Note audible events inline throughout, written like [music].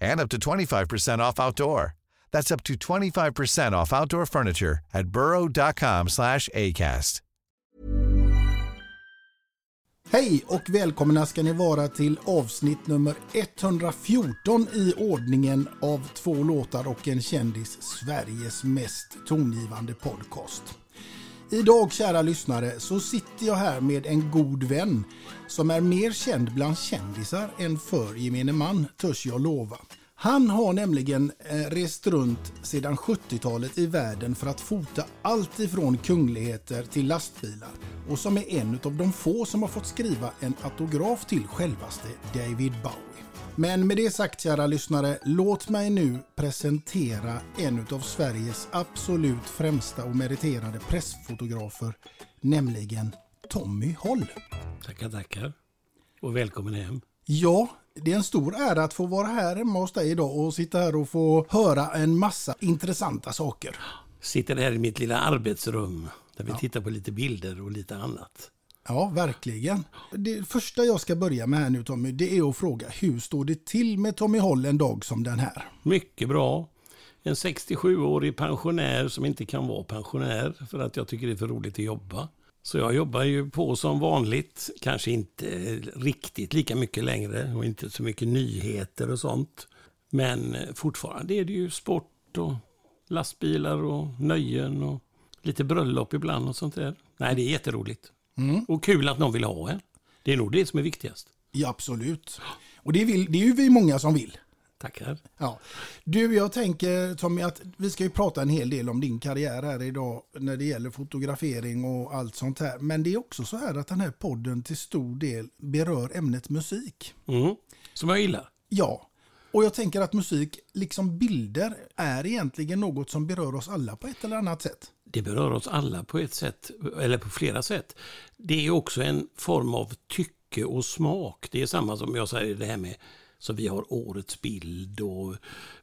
and up to 25% off outdoor. That's up to 25% off outdoor furniture at burrow.com slash ACAST. Hej och välkomna ska ni vara till avsnitt nummer 114 i ordningen av två låtar och en kändis, Sveriges mest tongivande podcast. Idag kära lyssnare så sitter jag här med en god vän som är mer känd bland kändisar än för gemene man, törs jag lova. Han har nämligen eh, rest runt sedan 70-talet i världen för att fota allt ifrån kungligheter till lastbilar och som är en av de få som har fått skriva en autograf till självaste David Bowie. Men med det sagt kära lyssnare, låt mig nu presentera en av Sveriges absolut främsta och meriterade pressfotografer, nämligen Tommy Holl. Tackar, tackar. Och välkommen hem. Ja, det är en stor ära att få vara här hemma hos dig idag och sitta här och få höra en massa intressanta saker. Sitter här i mitt lilla arbetsrum där vi tittar på lite bilder och lite annat. Ja, verkligen. Det första jag ska börja med här nu Tommy, det är att fråga hur står det till med Tommy Holl en dag som den här? Mycket bra. En 67-årig pensionär som inte kan vara pensionär för att jag tycker det är för roligt att jobba. Så jag jobbar ju på som vanligt, kanske inte riktigt lika mycket längre och inte så mycket nyheter och sånt. Men fortfarande är det ju sport och lastbilar och nöjen och lite bröllop ibland och sånt där. Nej, det är jätteroligt. Och kul att någon vill ha en. Det är nog det som är viktigast. Ja, absolut. Och det, vill, det är ju vi många som vill. Tackar. Ja. Du, jag tänker Tommy att vi ska ju prata en hel del om din karriär här idag när det gäller fotografering och allt sånt här. Men det är också så här att den här podden till stor del berör ämnet musik. Mm. Som jag gillar. Ja, och jag tänker att musik, liksom bilder, är egentligen något som berör oss alla på ett eller annat sätt. Det berör oss alla på ett sätt, eller på flera sätt. Det är också en form av tycke och smak. Det är samma som jag säger det här med så vi har årets bild och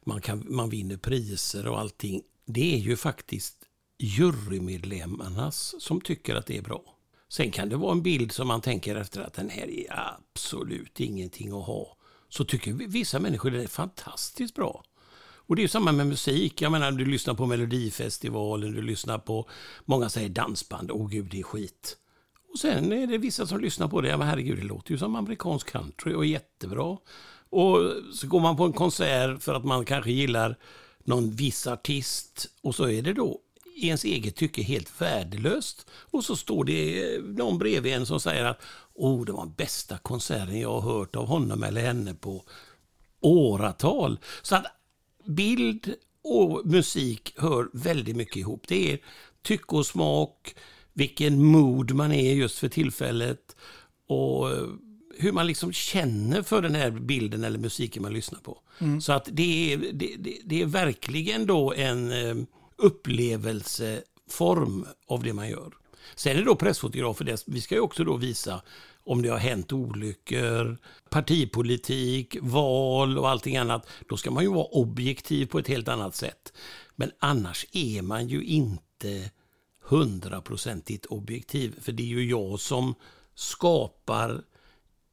man, kan, man vinner priser och allting. Det är ju faktiskt jurymedlemmarnas som tycker att det är bra. Sen kan det vara en bild som man tänker efter att den här är absolut ingenting att ha. Så tycker vissa människor det är fantastiskt bra. Och det är ju samma med musik. Jag menar, du lyssnar på Melodifestivalen, du lyssnar på, många säger dansband, åh gud det är skit. Och sen är det vissa som lyssnar på det, ja men herregud det låter ju som amerikansk country och jättebra. Och så går man på en konsert för att man kanske gillar någon viss artist och så är det då i ens eget tycke helt värdelöst. Och så står det eh, någon bredvid en som säger att oh, det var den bästa konserten jag har hört av honom eller henne på åratal. Så att bild och musik hör väldigt mycket ihop. Det är tycke och smak, vilken mood man är just för tillfället och hur man liksom känner för den här bilden eller musiken man lyssnar på. Så att det är, det, det, det är verkligen då en eh, upplevelse form av det man gör. Sen är det då pressfotografer, vi ska ju också då visa om det har hänt olyckor, partipolitik, val och allting annat. Då ska man ju vara objektiv på ett helt annat sätt. Men annars är man ju inte hundraprocentigt objektiv. För det är ju jag som skapar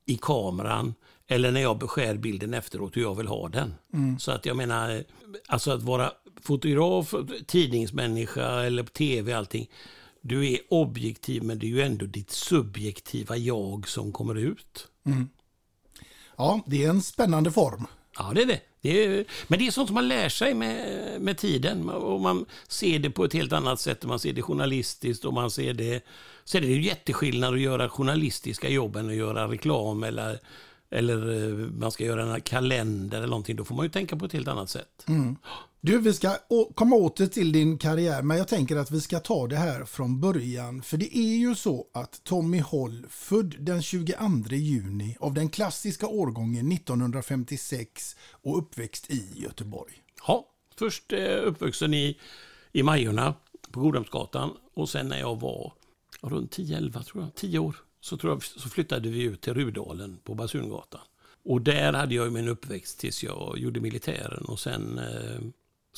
i kameran eller när jag beskär bilden efteråt hur jag vill ha den. Mm. Så att jag menar, alltså att vara fotograf, tidningsmänniska eller på tv allting. Du är objektiv men det är ju ändå ditt subjektiva jag som kommer ut. Mm. Ja, det är en spännande form. Ja, det är det. det är, men det är sånt som man lär sig med, med tiden. Och man ser det på ett helt annat sätt. Man ser det journalistiskt och man ser det... Så är det ju jätteskillnad att göra journalistiska jobb än att göra reklam eller eller eh, man ska göra en kalender eller någonting, då får man ju tänka på ett helt annat sätt. Mm. Du, vi ska komma åter till din karriär, men jag tänker att vi ska ta det här från början. För det är ju så att Tommy Holl, född den 22 juni av den klassiska årgången 1956 och uppväxt i Göteborg. Ja, först eh, uppvuxen i, i Majorna på Godhemsgatan och sen när jag var runt 10-11 tror jag, 10 år, så, tror jag, så flyttade vi ut till Rudalen på Basungatan. Och där hade jag min uppväxt tills jag gjorde militären och sen eh,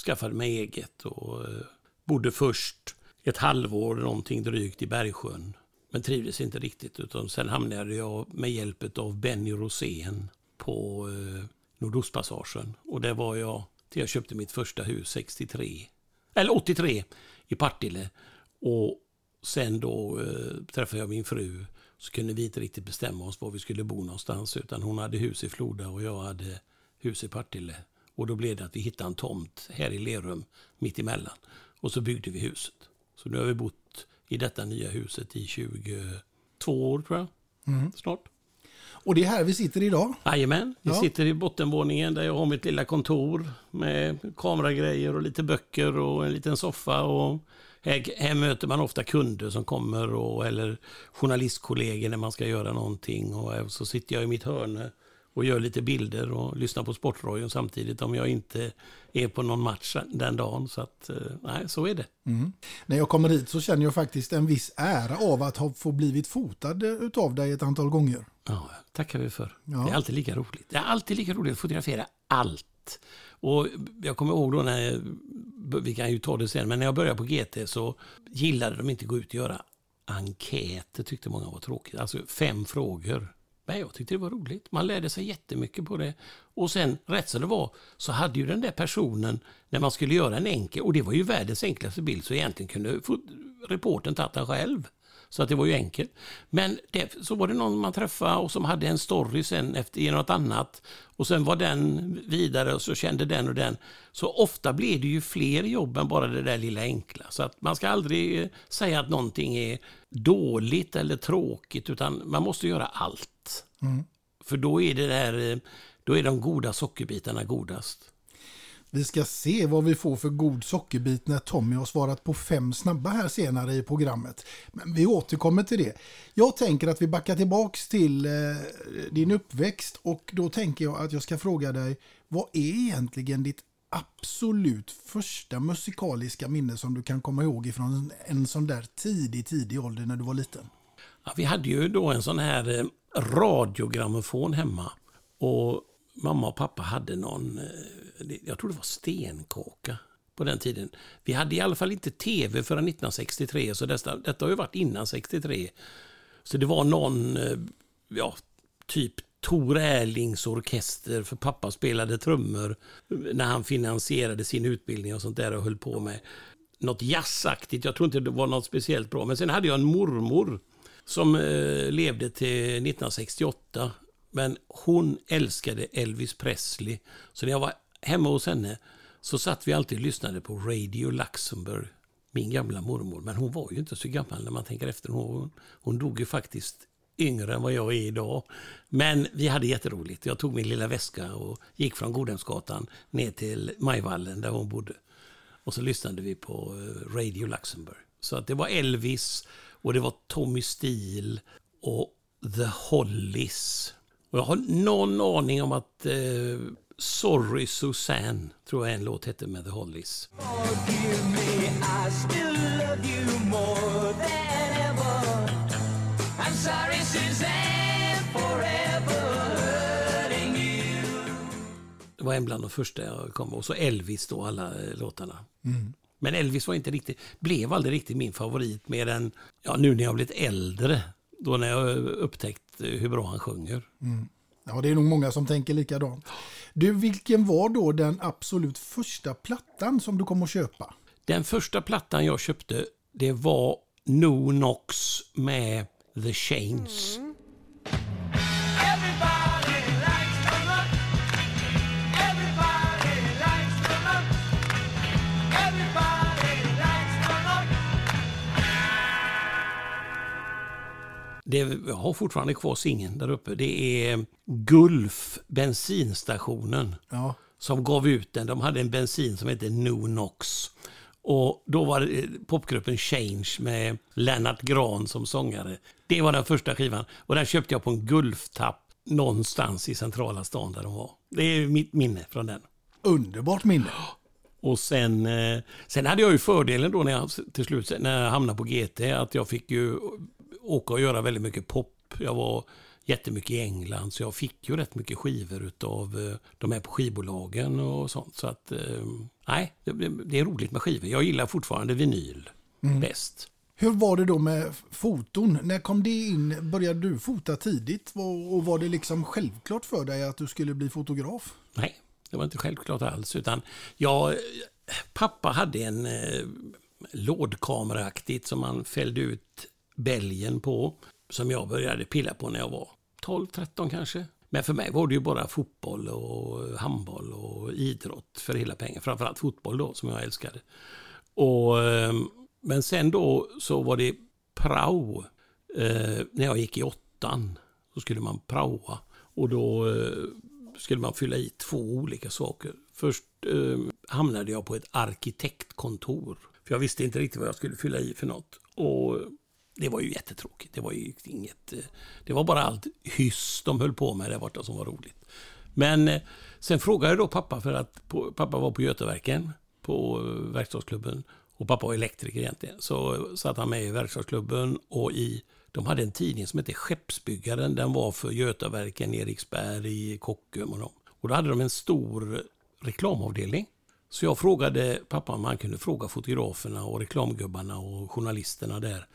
skaffade mig eget och eh, bodde först ett halvår någonting drygt i Bergsjön. Men trivdes inte riktigt utan sen hamnade jag med hjälp av Benny Rosén på eh, Nordostpassagen. Och där var jag till jag köpte mitt första hus 63, eller 83 i Partille. Och sen då eh, träffade jag min fru så kunde vi inte riktigt bestämma oss var vi skulle bo någonstans. Utan hon hade hus i Floda och jag hade hus i Partille. Och då blev det att vi hittade en tomt här i Lerum mitt emellan. Och så byggde vi huset. Så nu har vi bott i detta nya huset i 22 år tror jag. Mm. Snart. Och det är här vi sitter idag? Jajamän, vi ja. sitter i bottenvåningen där jag har mitt lilla kontor med kameragrejer och lite böcker och en liten soffa och här, här, möter man ofta kunder som kommer och, eller journalistkollegor när man ska göra någonting. Och så sitter jag i mitt hörn och gör lite bilder och lyssnar på Sportradion samtidigt om jag inte är på någon match den dagen. Så att, eh, nej, så är det. Mm. När jag kommer hit så känner jag faktiskt en viss ära av att ha få blivit fotad av dig ett antal gånger. Ja, tackar vi för. Ja. Det är alltid lika roligt. Det är alltid lika roligt att fotografera allt. Och jag kommer ihåg då när, vi kan ju ta det sen, men när jag började på GT så gillade de inte att gå ut och göra enkäter, tyckte många var tråkigt. Alltså fem frågor. Men jag tyckte det var roligt. Man lärde sig jättemycket på det. Och sen, rätt som det var, så hade ju den där personen, när man skulle göra en enkel, och det var ju världens enklaste bild, så egentligen kunde reporten tagit den själv. Så att det var ju enkelt. Men det, så var det någon man träffade och som hade en story sen efter i något annat. Och sen var den vidare och så kände den och den. Så ofta blir det ju fler jobb än bara det där lilla enkla. Så att man ska aldrig säga att någonting är dåligt eller tråkigt utan man måste göra allt. Mm. För då är det där, då är de goda sockerbitarna godast. Vi ska se vad vi får för god sockerbit när Tommy har svarat på fem snabba här senare i programmet. Men vi återkommer till det. Jag tänker att vi backar tillbaks till eh, din uppväxt och då tänker jag att jag ska fråga dig vad är egentligen ditt absolut första musikaliska minne som du kan komma ihåg ifrån en sån där tidig, tidig ålder när du var liten? Ja, vi hade ju då en sån här eh, radiogrammofon hemma och mamma och pappa hade någon, eh, jag tror det var stenkaka på den tiden. Vi hade i alla fall inte tv förrän 1963, så detta, detta har ju varit innan 63. Så det var någon, eh, ja, typ Tor Erlings orkester, för pappa spelade trummor när han finansierade sin utbildning och sånt där och höll på med något jazzaktigt. Jag tror inte det var något speciellt bra. Men sen hade jag en mormor som eh, levde till 1968 men hon älskade Elvis Presley. Så när jag var hemma hos henne så satt vi alltid och lyssnade på Radio Luxemburg. Min gamla mormor. Men hon var ju inte så gammal när man tänker efter. Hon, hon dog ju faktiskt yngre än vad jag är idag. Men vi hade jätteroligt. Jag tog min lilla väska och gick från Godhemsgatan ner till Majvallen där hon bodde. Och så lyssnade vi på eh, Radio Luxemburg. Så att det var Elvis och det var Tommy Steele och The Hollies. Och jag har någon aning om att eh, Sorry Susanne, tror jag en låt hette med The Hollies. Det var en bland de första jag kom Och så Elvis då, alla eh, låtarna. Men Elvis var inte riktigt, blev aldrig riktigt min favorit mer än ja, nu när jag blivit äldre. Då när jag upptäckt hur bra han sjunger. Ja, det är nog många som tänker likadant. Du, vilken var då den absolut första plattan som du kom att köpa? Den första plattan jag köpte, det var No Nox med The Chains. Det jag har fortfarande kvar singeln där uppe. Det är Gulf bensinstationen Ja, som gav ut den. De hade en bensin som hette No Nox. Och då var det popgruppen Change med Lennart Gran som sångare. Det var den första skivan. Och den köpte jag på en Gulftapp någonstans i centrala stan där de var. Det är mitt minne från den. underbart minne. Och sen, eh, sen hade jag ju fördelen då när jag till slut när jag hamnade på GT att jag fick ju åka och göra väldigt mycket pop. Jag var jättemycket i England så jag fick ju rätt mycket skivor utav eh, de här på skivbolagen och sånt. Så att, eh, nej, det, är roligt med skivor. Jag gillar fortfarande vinyl bäst. Hur var det då med foton? När kom det in? Började du fota tidigt? Och och var det liksom självklart för dig att du skulle bli fotograf? Nej, det var inte självklart alls. Utan jag, pappa hade en eh, lådkameraaktigt som man fällde ut bälgen på. Som jag började pilla på när jag var 12-13 kanske. Men för mig var det ju bara fotboll och handboll och idrott för hela pengen. Framförallt fotboll då som jag älskade. Och, ehm, men sen då så var det prao. Eh, när jag gick i åttan så skulle man praoa. Och då eh, skulle man fylla i två olika saker. Först eh, hamnade jag på ett arkitektkontor. För jag visste inte riktigt vad jag skulle fylla i för något. Och det var ju jättetråkigt. Det var ju inget... Eh, det var bara allt hyss de höll på med där borta som var roligt. Men eh, sen frågade jag då pappa, för att pappa var på Götaverken, på eh, verkstadsklubben. Och pappa var elektriker egentligen. Så satt han med i verkstadsklubben och i... De hade en tidning som hette Skeppsbyggaren. Den var för Götaverken, Eriksberg, Kockum och dem. Och då hade de en stor reklamavdelning. Så jag frågade pappa om han kunde fråga fotograferna och reklamgubbarna och journalisterna där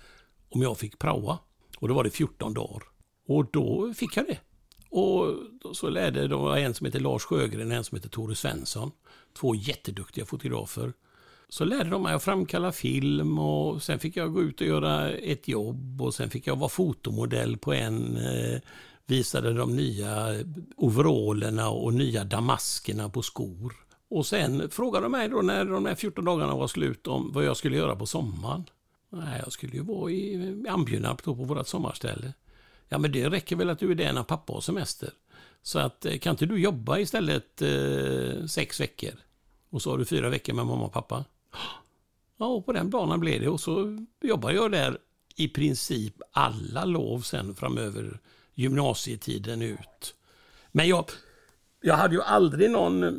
om jag fick praoa. Och då var det 14 dagar. Och då fick jag det. Och så lärde de en som heter Lars Sjögren och en som heter Tore Svensson. Två jätteduktiga fotografer. Så lärde de mig att framkalla film och sen fick jag gå ut och göra ett jobb och sen fick jag vara fotomodell på en eh, visade de nya overallerna och nya damaskerna på skor. Och sen frågade de mig då när de här 14 dagarna var slut om vad jag skulle göra på sommaren. Nej, jag skulle ju vara i Ambjörnarp då på vårt sommarställe. Ja, men det räcker väl att du är där när pappa har semester. Så att eh, kan inte du jobba istället eh, sex veckor? Och så har du fyra veckor med mamma och pappa. Ja, och på den banan blev det. Och så jobbar jag där i princip alla lov sen framöver gymnasietiden ut. Men jag, jag hade ju aldrig någon eh,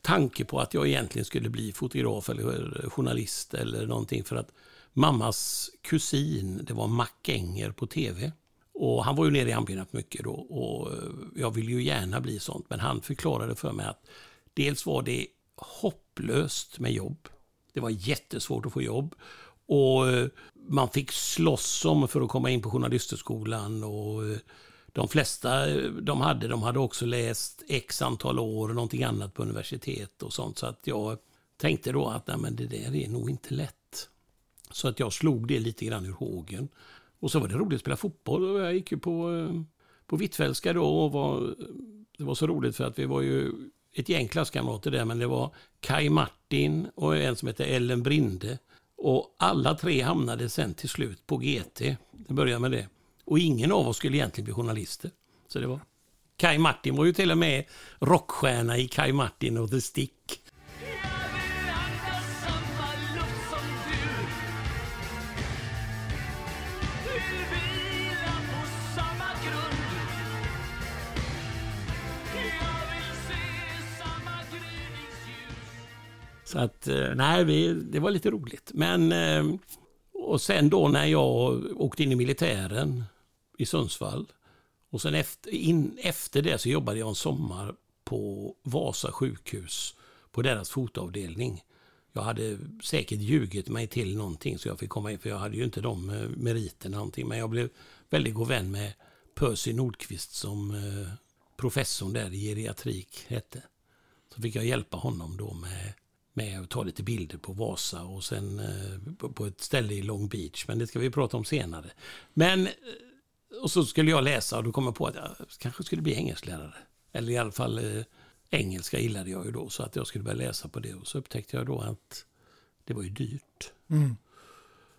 tanke på att jag egentligen skulle bli fotograf eller journalist eller någonting. För att mammas kusin, det var Mac Enger på tv. Och han var ju nere i Ambynat mycket då och eh, jag ville ju gärna bli sånt. Men han förklarade för mig att dels var det hopplöst med jobb. Det var jättesvårt att få jobb. Och eh, man fick slåss om för att komma in på journalisthögskolan. Och eh, de flesta de hade, de hade också läst x antal år och någonting annat på universitet och sånt. Så att jag tänkte då att nej, men det där är nog inte lätt. Så att jag slog det lite grann ur hågen. Och så var det roligt att spela fotboll. Jag gick ju på, eh, på Hvitfeldtska då och var, det var så roligt för att vi var ju ett gäng klasskamrater där, men det var Kai Martin och en som hette Ellen Brinde. Och alla tre hamnade sen till slut på GT. Det började med det. Och ingen av oss skulle egentligen bli journalister. Så det var... Kai Martin var ju till och med rockstjärna i Kai Martin och The Stick. Så att, eh, nej, vi, det var lite roligt. Men, eh, och sen då när jag åkte in i militären i Sundsvall. Och sen efter, in, efter det så jobbade jag en sommar på Vasa sjukhus på deras fotavdelning. Jag hade säkert ljugit mig till någonting så jag fick komma in, för jag hade ju inte de eh, meriterna någonting. Men jag blev väldigt god vän med Percy Nordqvist som professorn där i geriatrik hette. Så fick jag hjälpa honom då med, med att ta lite bilder på Vasa och sen eh, på ett ställe i Long Beach. Men det ska vi prata om senare. Men, eh, och så skulle jag läsa och då kom jag på att jag kanske skulle bli engelsklärare. Eller i alla fall eh, engelska gillade jag ju då så att jag skulle börja läsa på det. Och så upptäckte jag då att det var ju dyrt. Mm.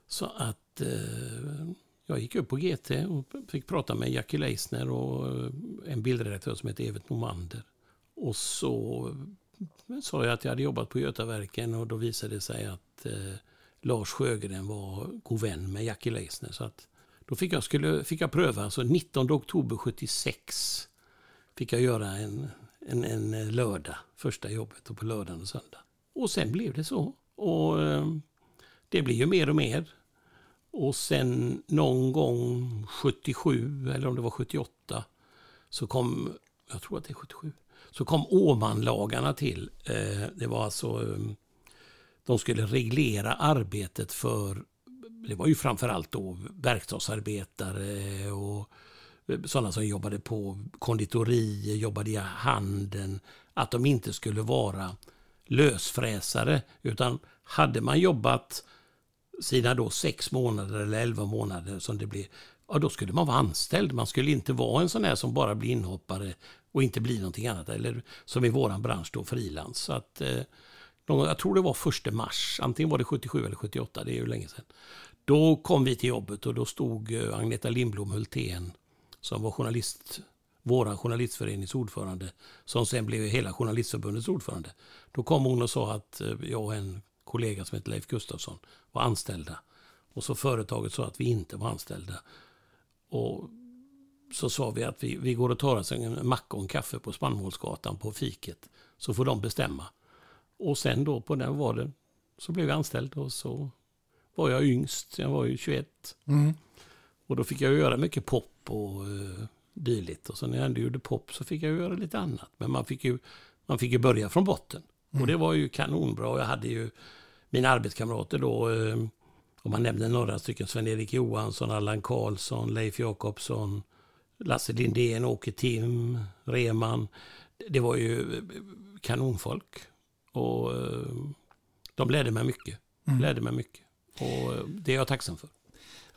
Så att eh, jag gick upp på GT och fick prata med Jackie Leisner och en bildredaktör som heter Evert Nomander. Och så sa jag att jag hade jobbat på Götaverken och då visade det sig att eh, Lars Sjögren var god vän med Jackie Leisner. Så att då fick jag, skulle, fick jag pröva, så 19 oktober 76 fick jag göra en, en, en eh, lördag, första jobbet, och på lördagen och söndag. Och sen blev det så. Och eh, det blir ju mer och mer. Och sen någon gång 77, eller om det var 78, så kom, jag tror att det är 77, så kom Åmanlagarna till. Eh, det var alltså, ehm, de skulle reglera arbetet för, det var ju framförallt då verkstadsarbetare och eh, sådana som jobbade på konditorier, jobbade i handeln, att de inte skulle vara lösfräsare, utan hade man jobbat sina då sex månader eller elva månader som det blev. ja då skulle man vara anställd. Man skulle inte vara en sån här som bara blir inhoppare och inte bli någonting annat. Eller som i våran bransch då, frilans. Så att, eh, jag tror det var första mars, antingen var det 77 eller 78, det är ju länge sedan. Då kom vi till jobbet och då stod eh, Agneta Lindblom Hultén som var journalist, våran journalistförenings ordförande, som sen blev hela journalistförbundets ordförande. Då kom hon och sa att eh, jag och en kollega som heter Leif Gustafsson var anställda. Och så företaget sa att vi inte var anställda. Och så sa vi att vi, vi går och tar oss en macka och en kaffe på Spannmålsgatan på fiket. Så får de bestämma. Och sen då på den var det så blev jag anställd och så var jag yngst. Jag var ju 21. Mm. Och då fick jag göra mycket pop och uh, dylikt. Och så när jag ändå gjorde pop så fick jag göra lite annat. Men man fick ju, man fick ju börja från botten. Mm. Och det var ju kanonbra. Jag hade ju mina arbetskamrater då, uh, om man nämner några stycken, Sven-Erik Johansson, Allan Karlsson, Leif Jakobsson, Lasse Lindén, Åke Tim, Reman. Det var ju eh, kanonfolk. Och de lärde mig mycket. Mm. Lärde mig mycket. Och det är jag tacksam för.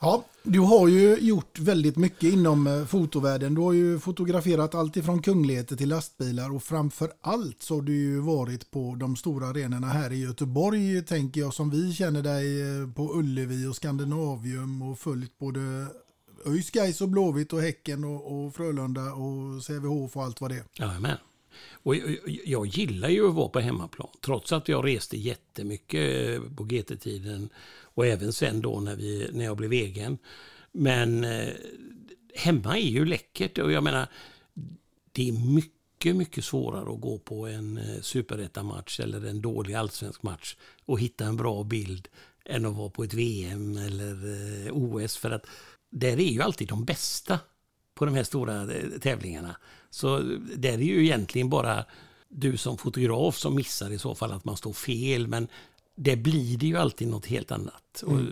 Ja, du har ju gjort väldigt mycket inom eh, fotovärlden. Du har ju fotograferat allt ifrån kungligheter till lastbilar och framför allt så har du ju varit på de stora arenorna här i Göteborg tänker jag som vi känner dig eh, på Ullevi och Skandinavium och följt både ÖIS, Gais och Blåvitt och Häcken och, och Frölunda och Sävehof och allt vad det är. Jajamän. Och jag, jag gillar ju att vara på hemmaplan. Trots att jag reste jättemycket eh, på GT-tiden och även sen då när, vi, när jag blev egen. Men eh, hemma är ju läckert och jag menar det är mycket, mycket svårare att gå på en eh, superettamatch eller en dålig allsvensk match och hitta en bra bild än att vara på ett VM eller eh, OS. För att där är ju alltid de bästa på de här stora eh, tävlingarna. Så där är ju egentligen bara du som fotograf som missar i så fall att man står fel. Men det blir det ju alltid något helt annat. Mm. Och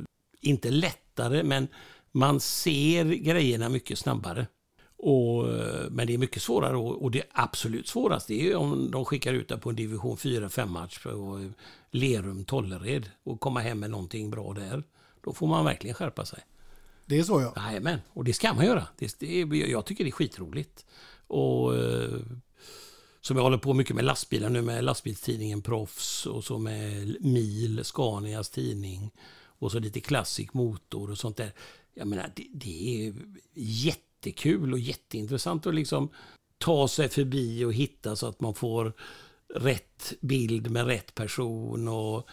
inte lättare, men man ser grejerna mycket snabbare. Och, men det är mycket svårare och, och det absolut svåraste är om de skickar ut det på en division 4-5 match på Lerum, Tollered och komma hem med någonting bra där. Då får man verkligen skärpa sig. Det är så ja. Jajamän, och det ska man göra. Det, det, jag tycker det är skitroligt. Och eh, som jag håller på mycket med lastbilar nu med lastbilstidningen Proffs och så med Mil, Scanias tidning och så lite klassik motor och sånt där. Jag menar, det, det är jättekul och jätteintressant att liksom ta sig förbi och hitta så att man får rätt bild med rätt person. Och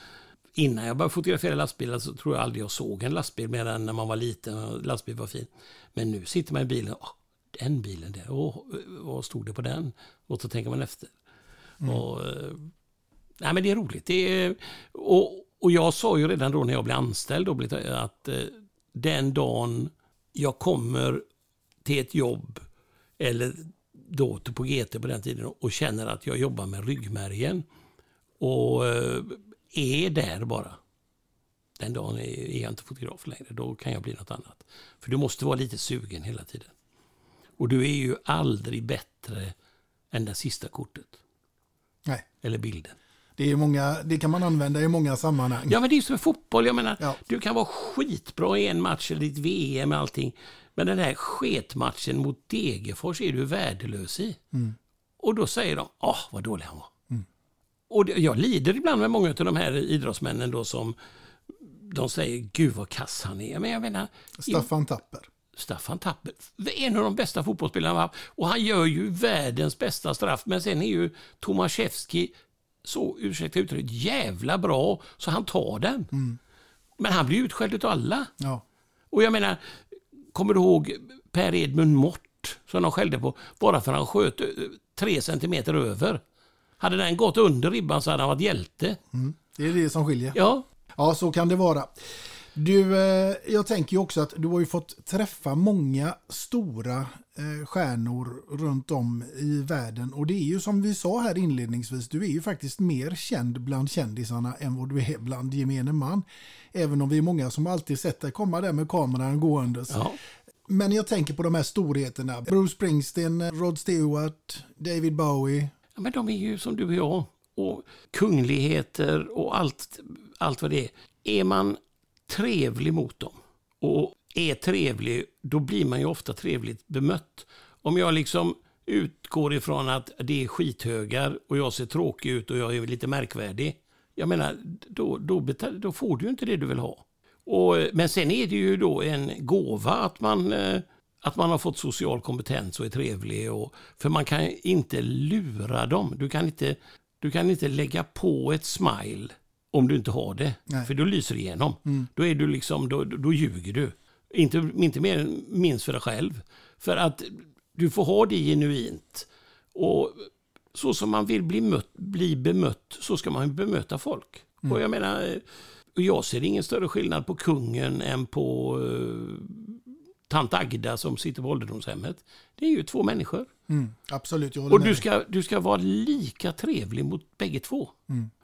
innan jag började fotografera lastbilar så tror jag aldrig jag såg en lastbil mer än när man var liten och lastbil var fin. Men nu sitter man i bilen och den bilen där, och vad stod det på den? Och så tänker man efter. Mm. Och, eh, Nej, men det är roligt. Det är, och, och jag sa ju redan då när jag blev anställd då, att eh, den dagen jag kommer till ett jobb eller då på GT på den tiden och känner att jag jobbar med ryggmärgen och eh, är där bara. Den dagen är jag inte fotograf längre. Då kan jag bli något annat. För du måste vara lite sugen hela tiden. Och du är ju aldrig bättre än det sista kortet. Nej. Eller bilden. Det, är många, det kan man använda i många sammanhang. Ja, men det är som fotboll. Jag menar, Ja. du kan vara skitbra i en match eller i ett VM och allting. Men den här sketmatchen mot Degerfors är du värdelös i. Och då säger de, åh, vad dålig han var. Och jag lider ibland med många av de här idrottsmännen då som de säger, gud vad kass han är. Men jag menar, Staffan Tapper. Staffan Tapper, en av de bästa fotbollsspelarna. Och han gör ju världens bästa straff. Men sen är ju Tomaszewski så, ursäkta uttrycket, jävla bra så han tar den. Men han blir utskälld av alla. Ja. Och jag menar, kommer du ihåg Per Edmund Mort som de skällde på bara för han sköt eh, tre centimeter över? Hade den gått under ribban så hade han varit hjälte. Det är det som skiljer. Ja, Ja, så kan det vara. Du, eh, jag tänker ju också att du har ju fått träffa många stora eh, stjärnor runt om i världen. Och det är ju som vi sa här inledningsvis, du är ju faktiskt mer känd bland kändisarna än vad du är bland gemene man. Även om vi är många som alltid sett dig komma där med kameran gåendes. ja. Men jag tänker på de här storheterna. Bruce Springsteen, Rod Stewart, David Bowie. Ja, men de är ju som du och jag. Och kungligheter och allt, allt vad det är. Är man trevlig mot dem och är trevlig, då blir man ju ofta trevligt bemött. Om jag liksom utgår ifrån att det är skithögar och jag ser tråkig ut och jag är lite märkvärdig. Jag menar, då, då, betal, då får du ju inte det du vill ha. Och, men sen är det ju då en gåva att man, eh, att man har fått social kompetens och är trevlig. Och, för man kan inte lura dem. Du kan inte, du kan inte lägga på ett smile om du inte har det. Nej. För då lyser det igenom. Då, är du liksom, då, då ljuger du. Inte, inte mer, minst för dig själv. För att du får ha det genuint. Och så som man vill bli, mött, bli bemött, så ska man bemöta folk. Och jag menar, eh, jag ser ingen större skillnad på kungen än på uh, tant Agda som sitter på ålderdomshemmet. Det är ju två människor. Mm, absolut, jag håller Och med du ska, du ska vara lika trevlig mot bägge två.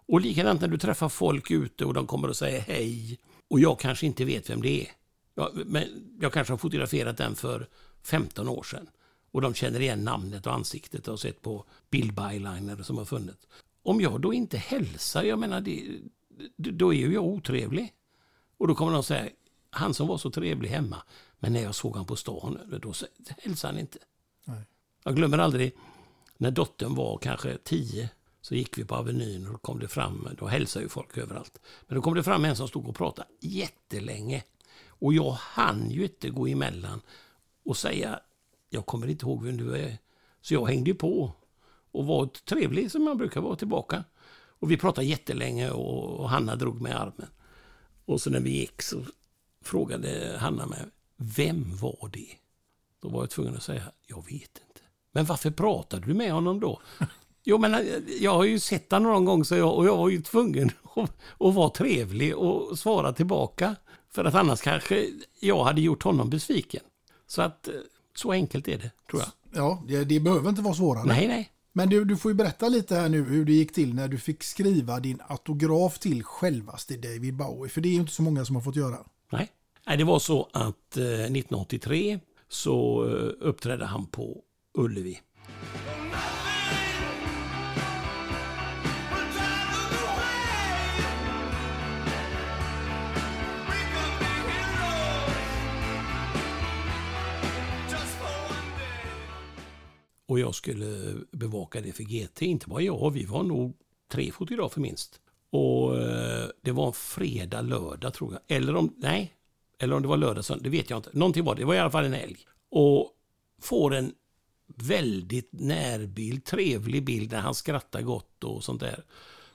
Och likadant när du träffar folk ute och de kommer och säger hej. Och jag kanske inte vet vem det är. Ja, men jag kanske har fotograferat den för 15 år sedan. Och de känner igen namnet och ansiktet och har sett på bildbyliner som har funnits. Om jag då inte hälsar, jag menar, det, då är ju jag otrevlig. Och då kommer de säga, han som var så trevlig hemma, men när jag såg han på stan, då hälsade han inte. Nej. Jag glömmer aldrig när dottern var kanske tio så gick vi på Avenyn och då kom det fram, då hälsade ju folk överallt. Men då kom det fram en som stod och pratade jättelänge. Och jag hann ju inte gå emellan och säga, jag kommer inte ihåg vem du är. Så jag hängde på och var trevlig som man brukar vara tillbaka. Och vi pratade jättelänge och och Hanna drog mig i armen. Och så när vi gick så frågade Hanna mig, vem var det? Då var jag tvungen att säga, jag vet inte. Men varför pratade du med honom då? [laughs] Jo, men eh, jag har ju sett honom någon gång så jag, och jag var ju tvungen [laughs] att, att vara trevlig och svara tillbaka. För att annars kanske jag hade gjort honom besviken. Så att eh, så enkelt är det, tror jag. Ja, det, det behöver inte vara svårare. Nej, nej. Men du, du får ju berätta lite här nu hur det gick till när du fick skriva din autograf till självaste David Bowie. För det är ju inte så många som har fått göra. Nej. Nej, det var så att eh, 1983 så eh, uppträdde han på Ullevi. Och jag skulle bevaka det för GT. Inte bara jag, vi var nog tre fotografer minst. Och eh, det var en fredag, lördag tror jag. Eller om, nej, eller om det var lördag, söndag, det vet jag inte. Någonting var det, det var i alla fall en älg. Och får en väldigt närbild, trevlig bild när han skrattar gott och sånt där.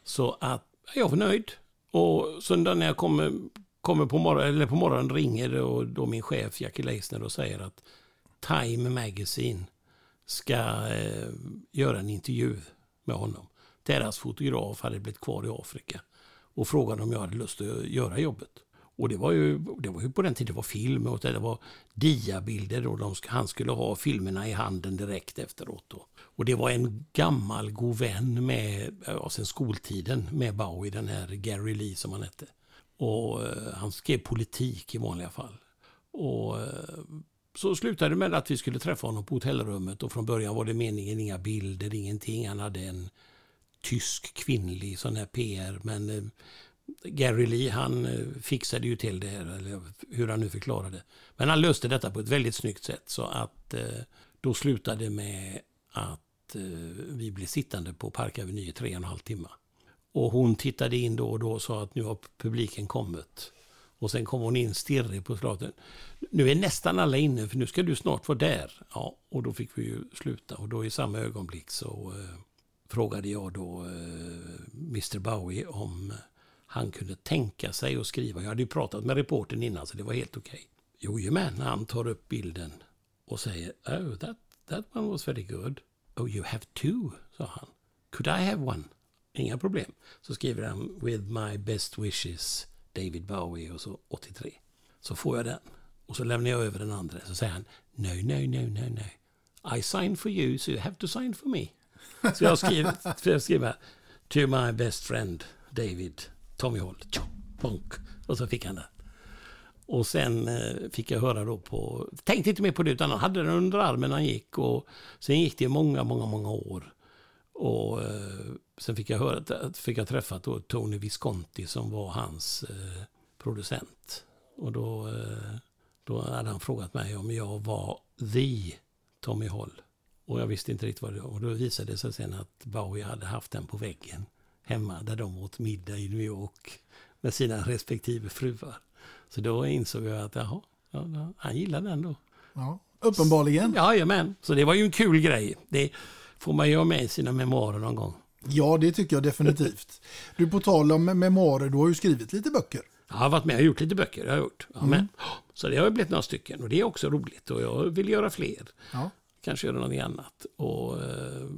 Så att jag var nöjd. Och söndag när jag kommer, kommer på, morgon, eller på morgonen ringer och då min chef Jackie Leisner och säger att Time Magazine ska eh, göra en intervju med honom deras fotograf hade blivit kvar i Afrika och frågade om jag hade lust att göra jobbet. Och det var ju, det var ju på den tiden det var film och det var diabilder och de, han skulle ha filmerna i handen direkt efteråt. Då. Och det var en gammal god vän med, ja, sen skoltiden med Bowie, den här Gary Lee som han hette. Och eh, han skrev politik i vanliga fall. Och eh, så slutade det med att vi skulle träffa honom på hotellrummet och från början var det meningen inga bilder, ingenting. Han hade en tysk kvinnlig sån här PR men eh, Gary Lee han eh, fixade ju till det här, eller hur han nu förklarade. Men han löste detta på ett väldigt snyggt sätt så att eh, då slutade det med att eh, vi blev sittande på Park Avenue i tre och en halv timme. Och hon tittade in då och då och sa att nu har publiken kommit. Och sen kom hon in stirrig på slaten. Nu är nästan alla inne för nu ska du snart vara där. Ja, och då fick vi ju sluta och då i samma ögonblick så eh, frågade jag då eh, Mr Bowie om han kunde tänka sig att skriva. Jag hade ju pratat med reporten innan så det var helt okej. Okay. Jojomän, han tar upp bilden och säger Oh, that, that one was very good. Oh, you have two, sa han. Could I have one? Inga problem. Så skriver han With my best wishes David Bowie och så 83. Så får jag den. Och så lämnar jag över den andra. Så säger han No, no, no, no, no. I sign for you so you have to sign for me. Så jag skriver, jag skriver To my best friend David Tommy Hall. Bonk. Och så fick han den. Och sen eh, fick jag höra då på... Tänkte inte mer på det utan han hade den under armen när han gick. Och sen gick det många, många, många år. Och eh, sen fick jag höra, fick jag träffa då Tony Visconti som var hans eh, producent. Och då, då hade han frågat mig om jag var the Tommy Hall. Och jag visste inte riktigt vad det var. Och då visade det sig sen att Bowie hade haft den på väggen hemma där de åt middag i New York med sina respektive fruar. Så då insåg jag att jaha, ja, han gillade den då. Ja, uppenbarligen. Jajamän, så det var ju en kul grej. Det får man ju ha med i sina memoarer någon gång. Ja, det tycker jag definitivt. Du, på tal om memoarer, du har ju skrivit lite böcker. Jag har varit med och gjort lite böcker. Jag har gjort. Ja, mm. Så det har blivit några stycken och det är också roligt och jag vill göra fler. Ja. Kanske göra någonting annat. Och, eh,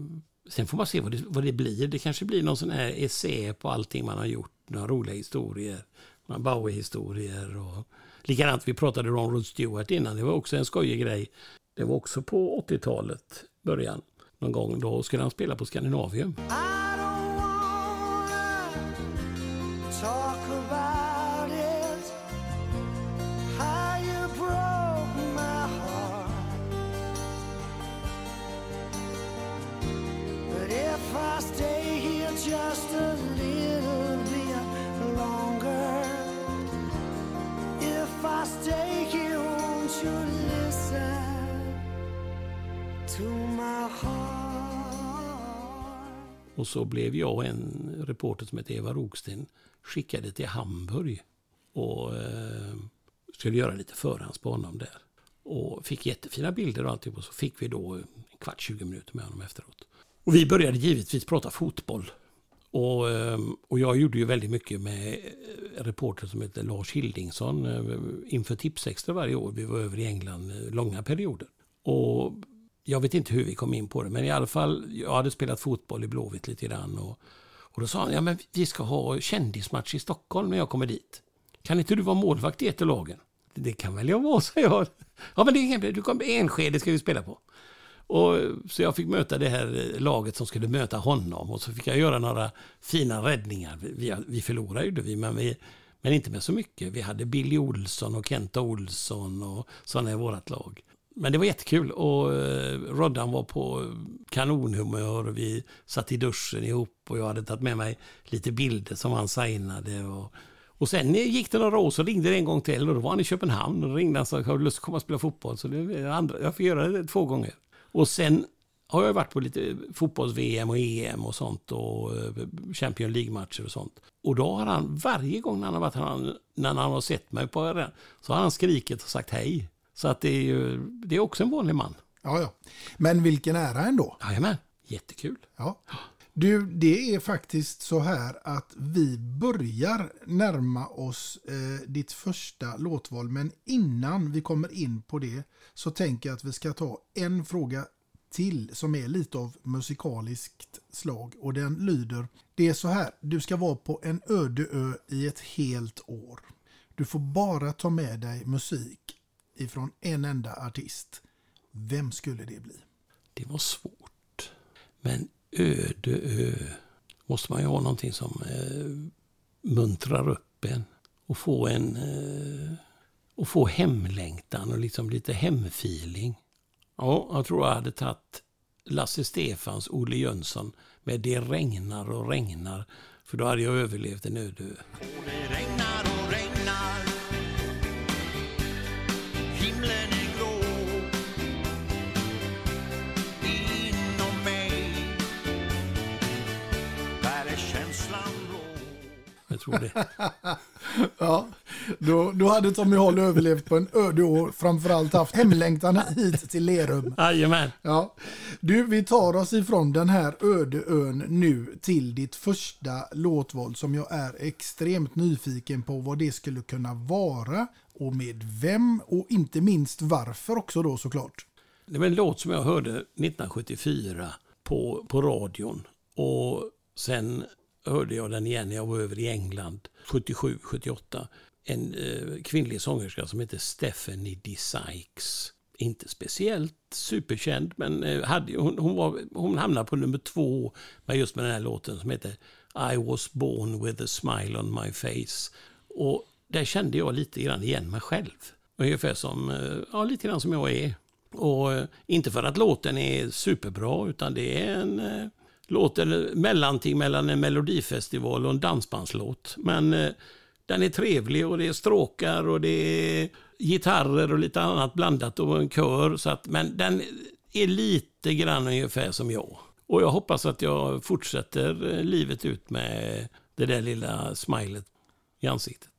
sen får man se vad det, vad det blir. Det kanske blir någon sån här essä på allting man har gjort. Några roliga historier. Några Bowie-historier. Och, likadant, vi pratade om Rod Stewart innan. Det var också en skojig grej. Det var också på 80-talet, början. Någon gång då skulle han spela på Skandinavium. Ah! Och så blev jag och en reporter som hette Eva Roksten skickade till Hamburg och eh, skulle göra lite förhandsspan där. Och fick jättefina bilder och allting och så fick vi då en kvart, 20 minuter med honom efteråt. Och vi började givetvis prata fotboll. Och, eh, och jag gjorde ju väldigt mycket med eh, reporter som heter Lars Hildingsson eh, inför Tipsextra varje år. Vi var över i England långa perioder. Och jag vet inte hur vi kom in på det, men i alla fall, jag hade spelat fotboll i Blåvitt lite grann. Och, och då sa han, ja men vi ska ha kändismatch i Stockholm när jag kommer dit. Kan inte du vara målvakt i ett av lagen? Det kan väl jag vara, sa jag. Ja men det är du kommer Enskede ska vi spela på. Och, så jag fick möta det här laget som skulle möta honom och så fick jag göra några fina räddningar. Vi, vi förlorade ju vi, men, vi, men inte med så mycket. Vi hade Billy Olsson och Kenta Olsson och sådana i vårt lag. Men det var jättekul och eh, Roddan var på kanonhumör. Vi satt i duschen ihop och jag hade tagit med mig lite bilder som han signade. Och, och sen gick det några år så ringde det en gång till och då var han i Köpenhamn. Och ringde han och sa har du lust att komma och spela fotboll? Så det, andra, jag fick göra det två gånger. Och sen har jag varit på lite fotbolls-VM och EM och sånt och eh, Champions League-matcher och sånt. Och då har han varje gång när han har varit när han har sett mig på den, så har han skrikit och sagt hej. Så att det är ju, det är också en vanlig man. Ja, ja. Men vilken ära ändå. Jajamän, jättekul. Ja. Du, det är faktiskt så här att vi börjar närma oss eh, ditt första låtval. Men innan vi kommer in på det så tänker jag att vi ska ta en fråga till som är lite av musikaliskt slag och den lyder Det är så här, du ska vara på en öde ö i ett helt år. Du får bara ta med dig musik ifrån en enda artist. Vem skulle det bli? Det var svårt. Men öde ö måste man ju ha någonting som eh, muntrar upp en och få en eh, och få hemlängtan och liksom lite hemfeeling. Ja, jag tror jag hade tagit Lasse Stefans, Olle Jönsson med Det regnar och regnar. För då hade jag överlevt en öde ö. Jag tror det. [laughs] Ja, då, då hade Tommy Hall överlevt på en öde år, framförallt haft hemlängtan hit till Lerum. Jajamän. Ja. Du, vi tar oss ifrån den här öde ön nu till ditt första låtval som jag är extremt nyfiken på vad det skulle kunna vara och med vem och inte minst varför också då såklart. Det var en låt som jag hörde 1974 på, på radion. Och sen hörde jag den igen när jag var över i England 77, 78. En eh, kvinnlig sångerska som heter Stephanie D. Sykes. Inte speciellt superkänd, men eh, hade, hon, hon, var, hon hamnade på nummer två med just med den här låten som heter I was born with a smile on my face. Och där kände jag lite grann igen mig själv. Ungefär som, eh, ja, lite grann som jag är. Och eh, inte för att låten är superbra, utan det är en eh, låt, eller mellanting mellan en melodifestival och en dansbandslåt. Men eh, den är trevlig och det är stråkar och det är gitarrer och lite annat blandat och en kör. Så att, men den är lite grann ungefär som jag. Och jag hoppas att jag fortsätter eh, livet ut med det där lilla smilet i ansiktet.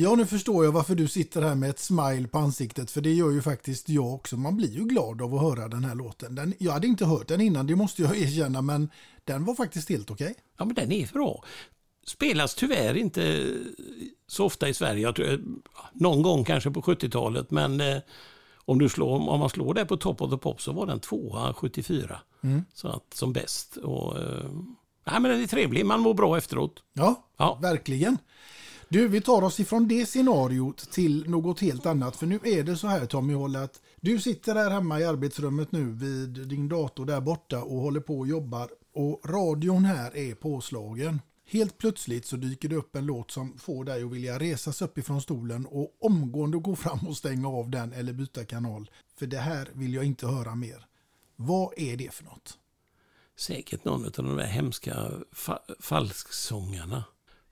Ja, nu förstår jag varför du sitter här med ett smile på ansiktet, för det gör ju faktiskt jag också. Man blir ju glad av att höra den här låten. Den, jag hade inte hört den innan, det måste jag [laughs] erkänna, men den var faktiskt helt okej. Ja, men den är bra. Spelas tyvärr inte så ofta i Sverige. Jag tror, någon gång kanske på 70-talet, men eh, om, du slår, om man slår det på Top of the Pop så var den tvåa 74. Så att, som bäst. Och, eh, nej, men den är trevlig, man mår bra efteråt. Ja, Ja. verkligen. Du, vi tar oss ifrån det scenariot till något helt annat. För nu är det så här Tommy Håll att du sitter där hemma i arbetsrummet nu vid din dator där borta och håller på och jobbar. Och radion här är påslagen. Helt plötsligt så dyker det upp en låt som får dig att vilja resas upp ifrån stolen och omgående gå fram och stänga av den eller byta kanal. För det här vill jag inte höra mer. Vad är det för något? Säkert någon av de där hemska fa- falsksångarna.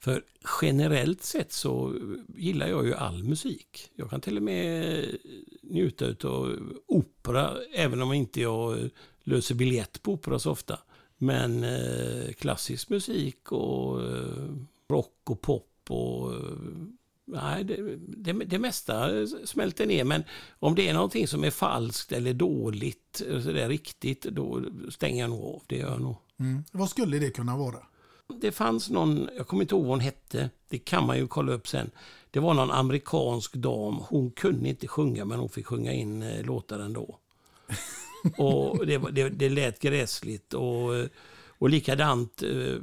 För generellt sett så gillar jag ju all musik. Jag kan till och med njuta av opera, även om inte jag löser biljett på opera så ofta. Men eh, klassisk musik och eh, rock och pop och... Eh, nej, det, det, det mesta smälter ner. Men om det är någonting som är falskt eller dåligt, eh, så där riktigt, då stänger jag nog av. Det gör jag nog. Mm. Vad skulle det kunna vara? Det fanns någon, jag kommer inte ihåg vad hon hette, det kan man ju kolla upp sen. Det var någon amerikansk dam, hon kunde inte sjunga men hon fick sjunga in eh, låtar ändå. [laughs] och det, var- det, det lät gräsligt och, eh, och likadant eh,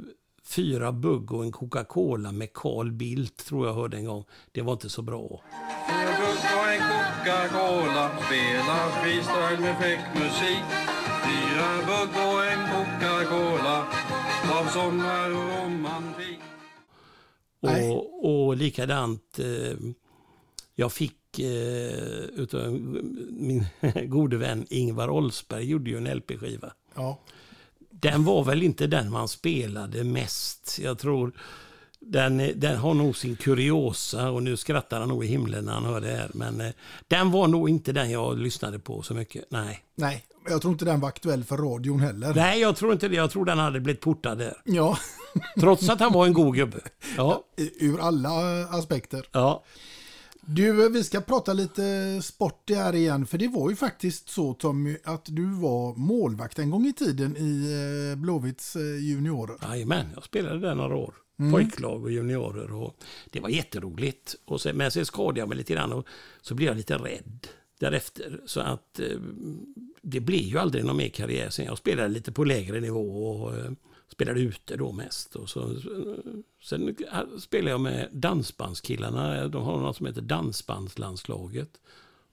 Fyra bugg och en Coca-Cola med Carl Bildt tror jag hörde en gång. Det var inte så bra. Fyra bugg och en Coca-Cola Spela freestyle med fräck musik Fyra bugg och en Coca-Cola Av sommar och romantik Nej. Och, och likadant, eh, jag fick eh, utav min [laughs] gode vän Ingvar Oldsberg gjorde ju en LP-skiva. Ja, Den var väl inte den man spelade mest. Jag tror den, den har nog sin kuriosa och nu skrattar han nog i himlen när han hör det här. Men eh, den var nog inte den jag lyssnade på så mycket. Nej. nej, jag tror inte den var aktuell för radion heller. Nej, jag tror inte det. Jag tror den hade blivit portad där. Ja, Trots att han var en god gubbe. Ja. ur alla aspekter. ja. Du, vi ska prata lite sport här igen, för det var ju faktiskt så Tommy att du var målvakt en gång i tiden i eh, Blåvitts eh, juniorer. Jajamän, jag spelade där några år. Pojklag och juniorer. Och det var jätteroligt. Och sen, men sen skadade jag mig lite grann och så blev jag lite rädd därefter. Så att eh, det blev ju aldrig någon mer karriär sen. Jag spelade lite på lägre nivå och eh, spelade ute då mest. Och så, eh, sen spelade jag med dansbandskillarna. De har något som heter Dansbandslandslaget.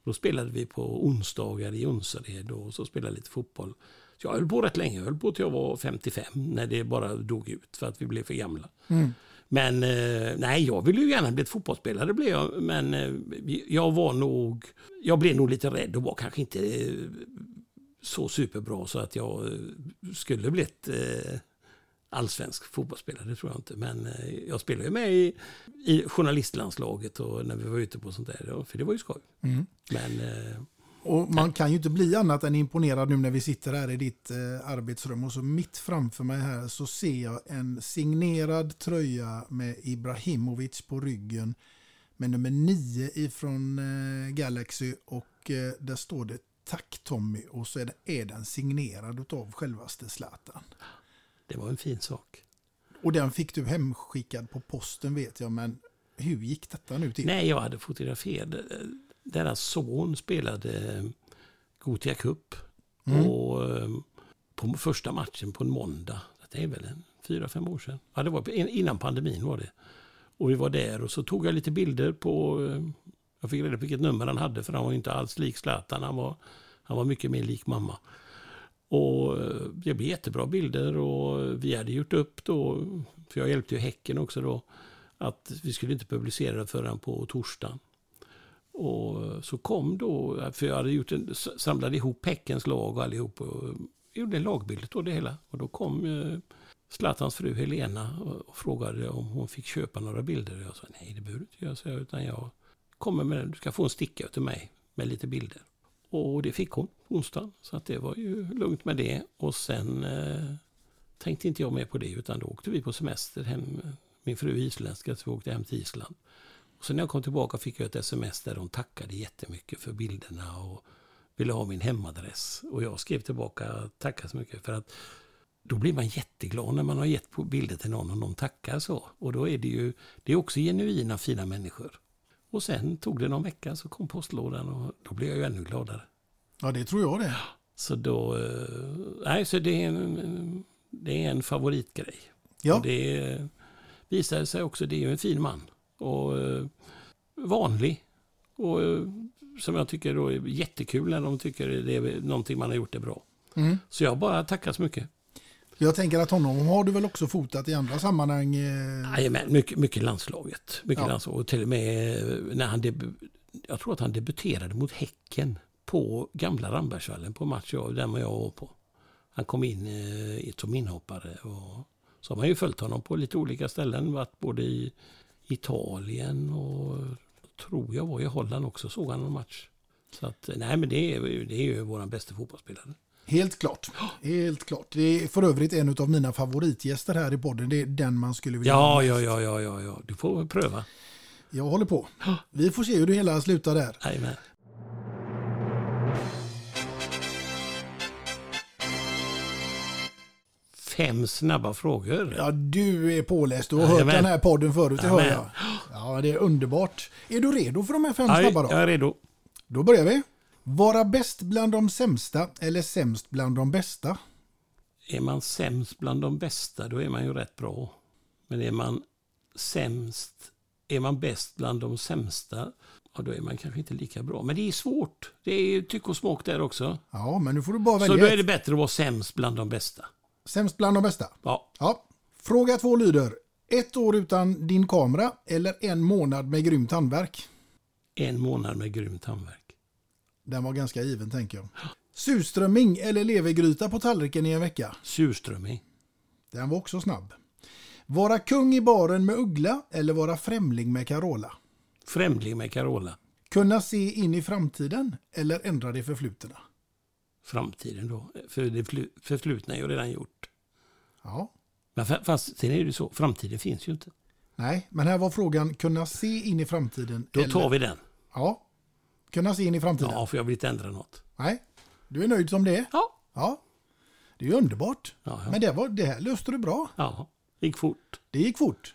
Då spelade vi på onsdagar i Jonsered och så spelade lite fotboll. Så jag höll på rätt länge. Jag höll på till jag var 55 när det bara dog ut för att vi blev för gamla. Mm. Men eh, nej, jag ville ju gärna bli ett fotbollsspelare. Blev jag, men eh, jag var nog... Jag blev nog lite rädd och var kanske inte eh, så superbra så att jag skulle blivit allsvensk fotbollsspelare, det tror jag inte. Men jag spelade ju med i, i journalistlandslaget och när vi var ute på sånt där. För det var ju skoj. Men eh, Och man kan ju inte bli annat än imponerad nu när vi sitter här i ditt eh, arbetsrum och så mitt framför mig här så ser jag en signerad tröja med Ibrahimovic på ryggen med nummer 9 ifrån eh, Galaxy och eh, där står det Tack Tommy och så är, det, är den signerad av självaste Zlatan. det var en fin sak. Och den fick du hemskickad på posten vet jag men hur gick detta nu till? Nej, jag hade fotograferat. Deras son spelade eh, Gothia Cup. Och eh, på första matchen på en måndag. Det är väl en fyra, fem år sedan. Ja, det var in- innan pandemin var det. Och vi var där och så tog jag lite bilder på... eh, Jag fick reda på vilket nummer han hade för han var inte alls lik Zlatan. Han var, han var mycket mer lik mamma. Och det blev jättebra bilder och vi hade gjort upp då, för jag hjälpte ju Häcken också då, att vi skulle inte publicera det förrän på torsdagen. Och så kom då, för jag hade gjort en, samlade ihop Häckens lag och allihop och eh, gjorde en lagbild då det hela. Och då kom eh, Zlatans fru Helena och, frågade om hon fick köpa några bilder. Och jag sa nej det behöver du inte göra, så jag, utan jag kommer med. Du ska få en sticka till mig med lite bilder. Och det fick hon på onsdagen, så att det var ju lugnt med det. Och sen eh, tänkte inte jag mer på det, utan då åkte vi på semester hem. Min fru är isländska, så vi åkte hem till Island. Sen när jag kom tillbaka fick jag ett sms där de tackade jättemycket för bilderna och ville ha min hemadress. Och jag skrev tillbaka tackar så mycket för att då blir man jätteglad när man har gett bilder till någon och de tackar så. Och då är det ju, det är också genuina fina människor. Och sen tog det någon vecka så kom postlådan och då blev jag ju ännu gladare. Ja, det tror jag det. Så då, eh, nej så det är en, det är en favoritgrej. Ja. Och det visade sig också, det är ju en fin man. Och eh, vanlig. Och eh, som jag tycker då är jättekul när de tycker det är någonting man har gjort det bra. Mm. Så jag bara tackar så mycket. Jag tänker att honom har du väl också fotat i andra sammanhang? eh, Jajamän, mycket, mycket landslaget. Mycket Ja. landslaget. Och till och med när han debu- jag tror att han debuterade mot Häcken på gamla Rambergsvallen på match jag, den jag var på. Han kom in eh, som inhoppare. Och så har man ju följt honom på lite olika ställen. Varit både i Italien och tror jag var i Holland också. Såg han någon match. Så att, nej men det är, det är ju våran bästa fotbollsspelare. Helt klart. Helt klart. Det är för övrigt en av mina favoritgäster här i podden. Det är den man skulle vilja Ja, ja, ja, ja, ja, ja. Du får pröva. Jag håller på. Vi får se hur det hela slutar där. Jajamän. Fem snabba frågor. Ja, du är påläst. Du har hört Jajamän. den här podden förut, det hör Jajamän. jag. Ja, det är underbart. Är du redo för de här fem Ja, snabba då? jag är redo. Då börjar vi. Vara bäst bland de sämsta eller sämst bland de bästa? Är man sämst bland de bästa, då är man ju rätt bra. Men är man sämst, är man bäst bland de sämsta, ja, då är man kanske inte lika bra. Men det är svårt. Det är tyck och smak där också. Ja, men nu får du bara Så välja. då är det bättre att vara sämst bland de bästa. Sämst bland de bästa? Ja, Ja. Fråga två lyder. Ett år utan din kamera eller en månad med grymt handverk? en månad med grymt handverk. Den var ganska given tänker jag. Surströmming eller levergryta på tallriken i en vecka? Surströmming. Den var också snabb. Vara kung i baren med Uggla eller vara främling med Carola? Främling med Carola. Kunna se in i framtiden eller ändra det förflutna? Framtiden då. För det flu- förflutna är ju redan gjort. Ja. Men fa- fast sen är det ju så, framtiden finns ju inte. Nej, men här var frågan kunna se in i framtiden. Då eller... tar vi den. Ja. Kunna se in i framtiden. Ja, för jag vill inte ändra något. Nej. Du är nöjd som det är? Ja. Ja. Det är ju underbart. Ja, ja. Men det, var, det här löste du bra. Ja, gick fort. Det gick fort.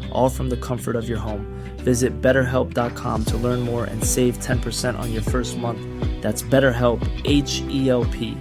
all from the comfort of your home. Visit betterhelp.com to learn more and save 10% on your first month. That's BetterHelp, H E L P.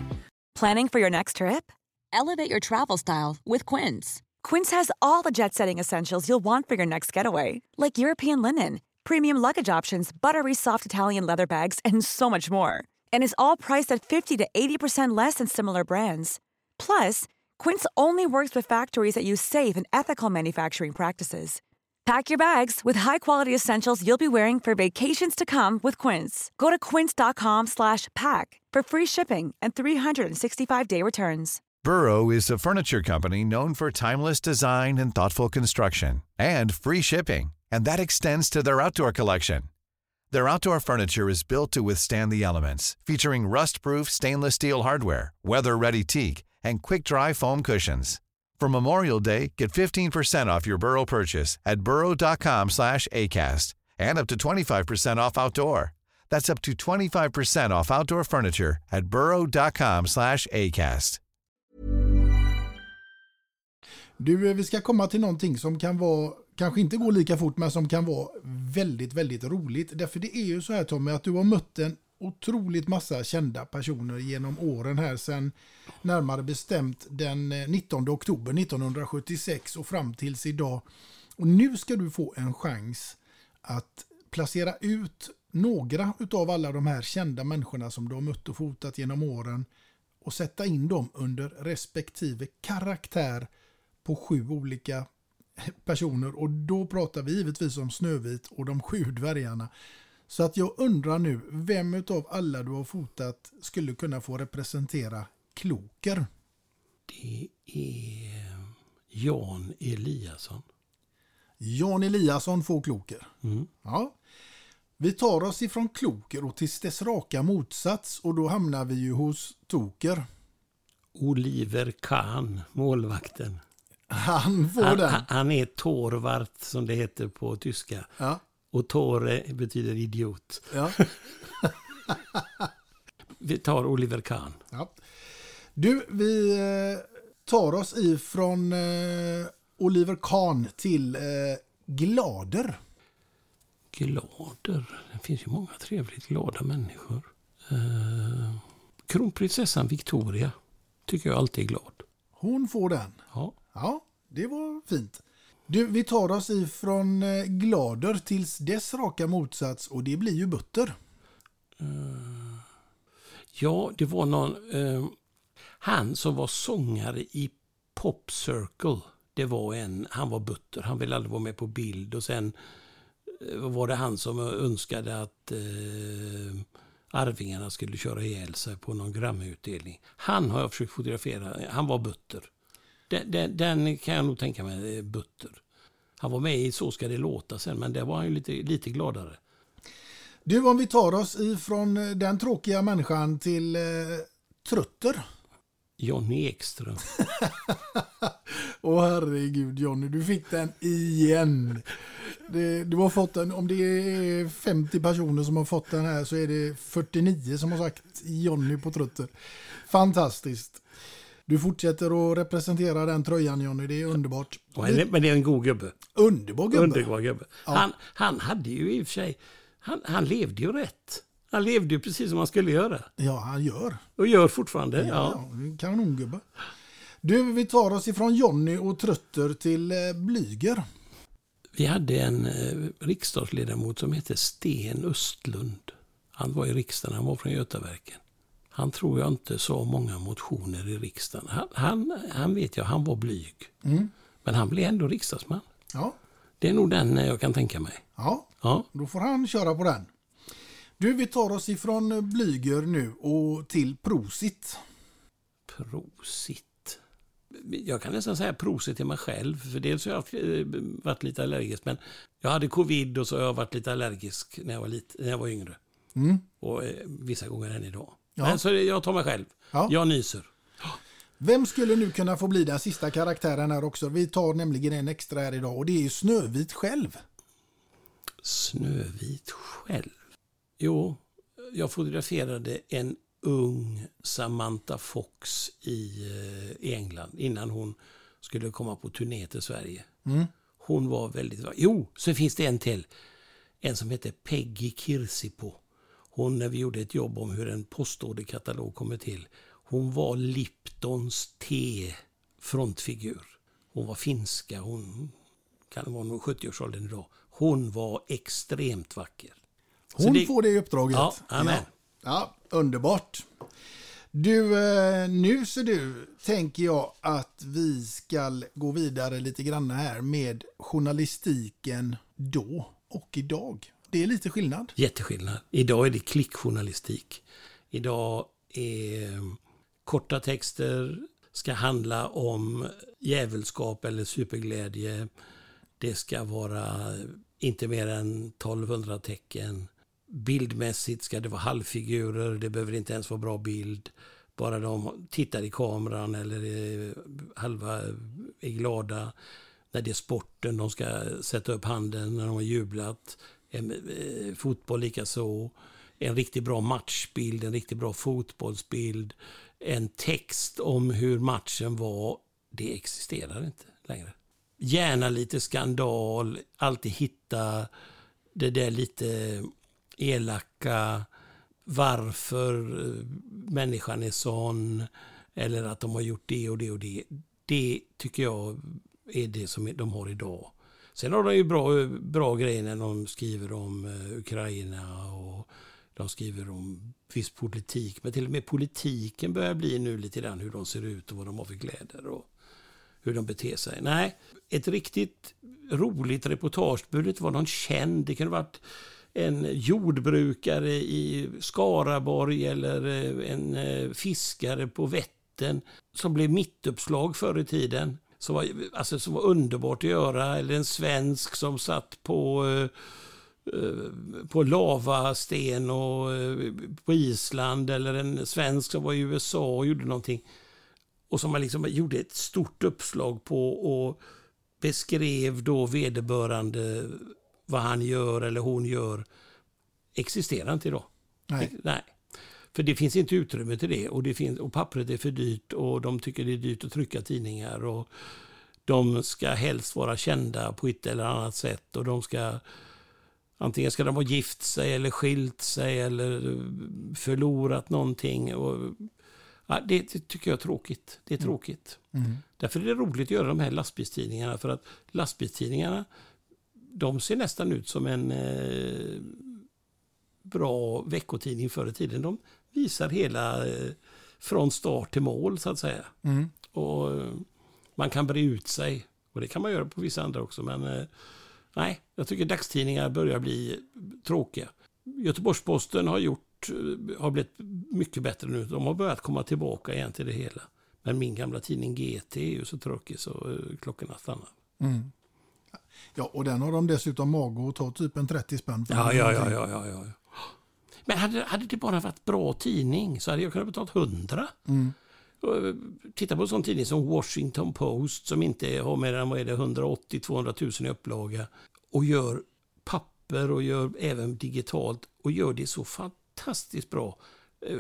Planning for your next trip? Elevate your travel style with Quince. Quince has all the jet setting essentials you'll want for your next getaway, like European linen, premium luggage options, buttery soft Italian leather bags, and so much more. And is all priced at 50 to 80% less than similar brands. Plus, Quince only works with factories that use safe and ethical manufacturing practices. Pack your bags with high-quality essentials you'll be wearing for vacations to come with Quince. Go to quince.com slash pack for free shipping and 365-day returns. Burrow is a furniture company known for timeless design and thoughtful construction and free shipping, and that extends to their outdoor collection. Their outdoor furniture is built to withstand the elements, featuring rust-proof stainless steel hardware, weather-ready teak, and quick-dry foam cushions. For Memorial Day, get 15% off your Burrow purchase at burrow.com slash ACAST and up to 25% off outdoor. That's up to 25% off outdoor furniture at burrow.com slash ACAST. Du, eh, vi ska komma till någonting som kan vara, kanske inte gå lika fort, men som kan vara väldigt, väldigt roligt. Därför det är ju så här Tommy, att du har mött en otroligt massa kända personer genom åren här sen närmare bestämt den eh, 19 oktober 1976 och fram tills idag. Och nu ska du få en chans att placera ut några utav alla de här kända människorna som du har mött och fotat genom åren och sätta in dem under respektive karaktär på sju olika personer och då pratar vi givetvis om Snövit och de sju dvärgarna. Så att jag undrar nu, vem utav alla du har fotat skulle kunna få representera Kloker? Det är Jan Eliasson. Jan Eliasson får Kloker. Mm. Ja. Vi tar oss ifrån Kloker och till dess raka motsats och då hamnar vi ju hos Toker. Oliver Kahn, målvakten. Han får Han, den. han, han är Torvart som det heter på tyska. Ja. Och Tore betyder idiot. Ja. [laughs] Vi tar Oliver Kahn. Ja. Du, vi eh, tar oss ifrån eh, Oliver Kahn till eh, Glader. Glader. Det finns ju många trevligt glada människor. Eh, kronprinsessan Victoria tycker jag alltid är glad. Hon får den. Ja. Ja, det var fint. Du, vi tar oss ifrån eh, Glader tills dess raka motsats och det blir ju Butter. Eh, ja, det var någon... Uh, han som var sångare i Pop Circle. Det var en, han var butter, han ville aldrig vara med på bild. Och sen var det han som önskade att uh, Arvingarna skulle köra ihjäl sig på någon Grammy-utdelning. Han har jag försökt fotografera, han var butter. Den, den, den kan jag nog tänka mig är butter. Han var med i Så ska det låta sen, men där var han ju lite, lite gladare. Du, om vi tar oss ifrån eh, den tråkiga människan till eh, Trutter. Johnny Ekström. [laughs] Åh herregud Johnny, du fick den igen. Det, du har fått den, om det är 50 personer som har fått den här så är det 49 som har sagt Johnny på Trutter. Fantastiskt. Du fortsätter att representera den tröjan Johnny, det är underbart. Men det är en god gubbe. Underbar gubbe. Underbar gubbe. Ja. Han, han hade ju i och för sig, han, han levde ju rätt. Han levde ju precis som han skulle göra. Ja, han gör. Och gör fortfarande. Ja, Ja, ja. kanongubbe. Du, vi tar oss ifrån Johnny och Trutter till eh, Blyger. Vi hade en eh, riksdagsledamot som hette Sten Östlund. Han var i riksdagen, han var från Götaverken. Han tror jag inte så många motioner i riksdagen. Han, han, han vet jag, han var blyg. Mm. Men han blev ändå riksdagsman. Ja. Det är nog den eh, jag kan tänka mig. Ja, Ja. då får han köra på den. Du, vi tar oss ifrån eh, Blyger nu och till Prosit. Prosit. Jag kan nästan säga prosit till mig själv. För dels har jag eh, varit lite allergisk. Men jag hade covid och så har jag varit lite allergisk när jag var, lite, när jag var yngre. Mm. Och vissa gånger än idag. Ja. Men så det- jag tar mig själv. Ja. Jag nyser. Vem skulle nu kunna få bli den sista karaktären här också? Vi tar nämligen en extra här idag och det är Snövit själv. Snövit själv. Jo, jag fotograferade en ung Samantha Fox i, eh, i England innan hon skulle komma på turné till Sverige. Mm. Hon var väldigt... Jo, så finns det en till. En som heter Peggy Kirsipo. Hon, när vi gjorde ett jobb om hur en postorderkatalog kommer till. Hon var Liptons T-frontfigur. Hon var finska. Hon kan vara nog 70-årsåldern idag. Hon var extremt vacker. Så Hon det- får det uppdraget. Ja, amen. ja, underbart. Du, eh, nu ser du, tänker jag att vi ska gå vidare lite grann här med journalistiken då och idag. Det är lite skillnad. Jätteskillnad. Idag är det klickjournalistik. Idag är eh, korta texter, ska handla om djävulskap eller superglädje. Det ska vara inte mer än 1200 tecken. bildmässigt ska det vara halvfigurer, det behöver inte ens vara bra bild. Bara de tittar i kameran eller är halva är glada. När det är sporten, de ska sätta upp handen när de har jublat. En, eh, fotboll likaså. En riktigt bra matchbild, en riktigt bra fotbollsbild. En text om hur matchen var. Det existerar inte längre. Gärna lite skandal, alltid hitta det där lite elaka, varför eh, människan är sån, eller att de har gjort det och det och det. Det tycker jag är det som de har idag. Sen har de ju bra, bra grejer när de skriver om eh, Ukraina och de skriver om viss politik. Men till och med politiken börjar bli nu lite grann hur de ser ut och vad de har för kläder och hur de beter sig. Nej, ett riktigt roligt reportage behöver inte vara någon känd. Det kunde varit en jordbrukare i Skaraborg eller eh, en eh, fiskare på Vättern som blev mittuppslag förr i tiden. Som var, alltså, som var underbart att göra. Eller en svensk som satt på, eh, eh, på lavasten och, eh, på Island. Eller en svensk som var i USA och gjorde någonting. Och som man liksom gjorde ett stort uppslag på och beskrev då vederbörande vad han gör eller hon gör existerar inte idag. Nej. Nej. För det finns inte utrymme till det och, det finns, och pappret är för dyrt och de tycker det är dyrt att trycka tidningar och de ska helst vara kända på ett eller annat sätt och de ska antingen ska de ha gift sig eller skilt sig eller förlorat någonting. Och, ja, det, det tycker jag är tråkigt. Det är tråkigt. Mm. Därför är det roligt att göra de här lastbilstidningarna för att lastbilstidningarna de ser nästan ut som en eh, bra veckotidning förr i tiden. De visar hela eh, från start till mål så att säga. Mm. Och eh, man kan bre ut sig. Och det kan man göra på vissa andra också. Men eh, nej, jag tycker dagstidningar börjar bli tråkiga. Göteborgs-Posten har gjort, har blivit mycket bättre nu. De har börjat komma tillbaka igen till det hela. Men min gamla tidning GT är ju så tråkig så klockorna stannar. Mm. Ja, och den har de dessutom mage att ta typ en 30 spänn för. Ja, ja, ja, ja, ja, ja. Men hade, hade det bara varit bra tidning så hade jag kunnat betala 100. Mm. Eh, Titta på en sån tidning som Washington Post som inte har mer än vad är det, 180-200 000 i upplaga och gör papper och gör även digitalt och gör det så fantastiskt bra. Eh,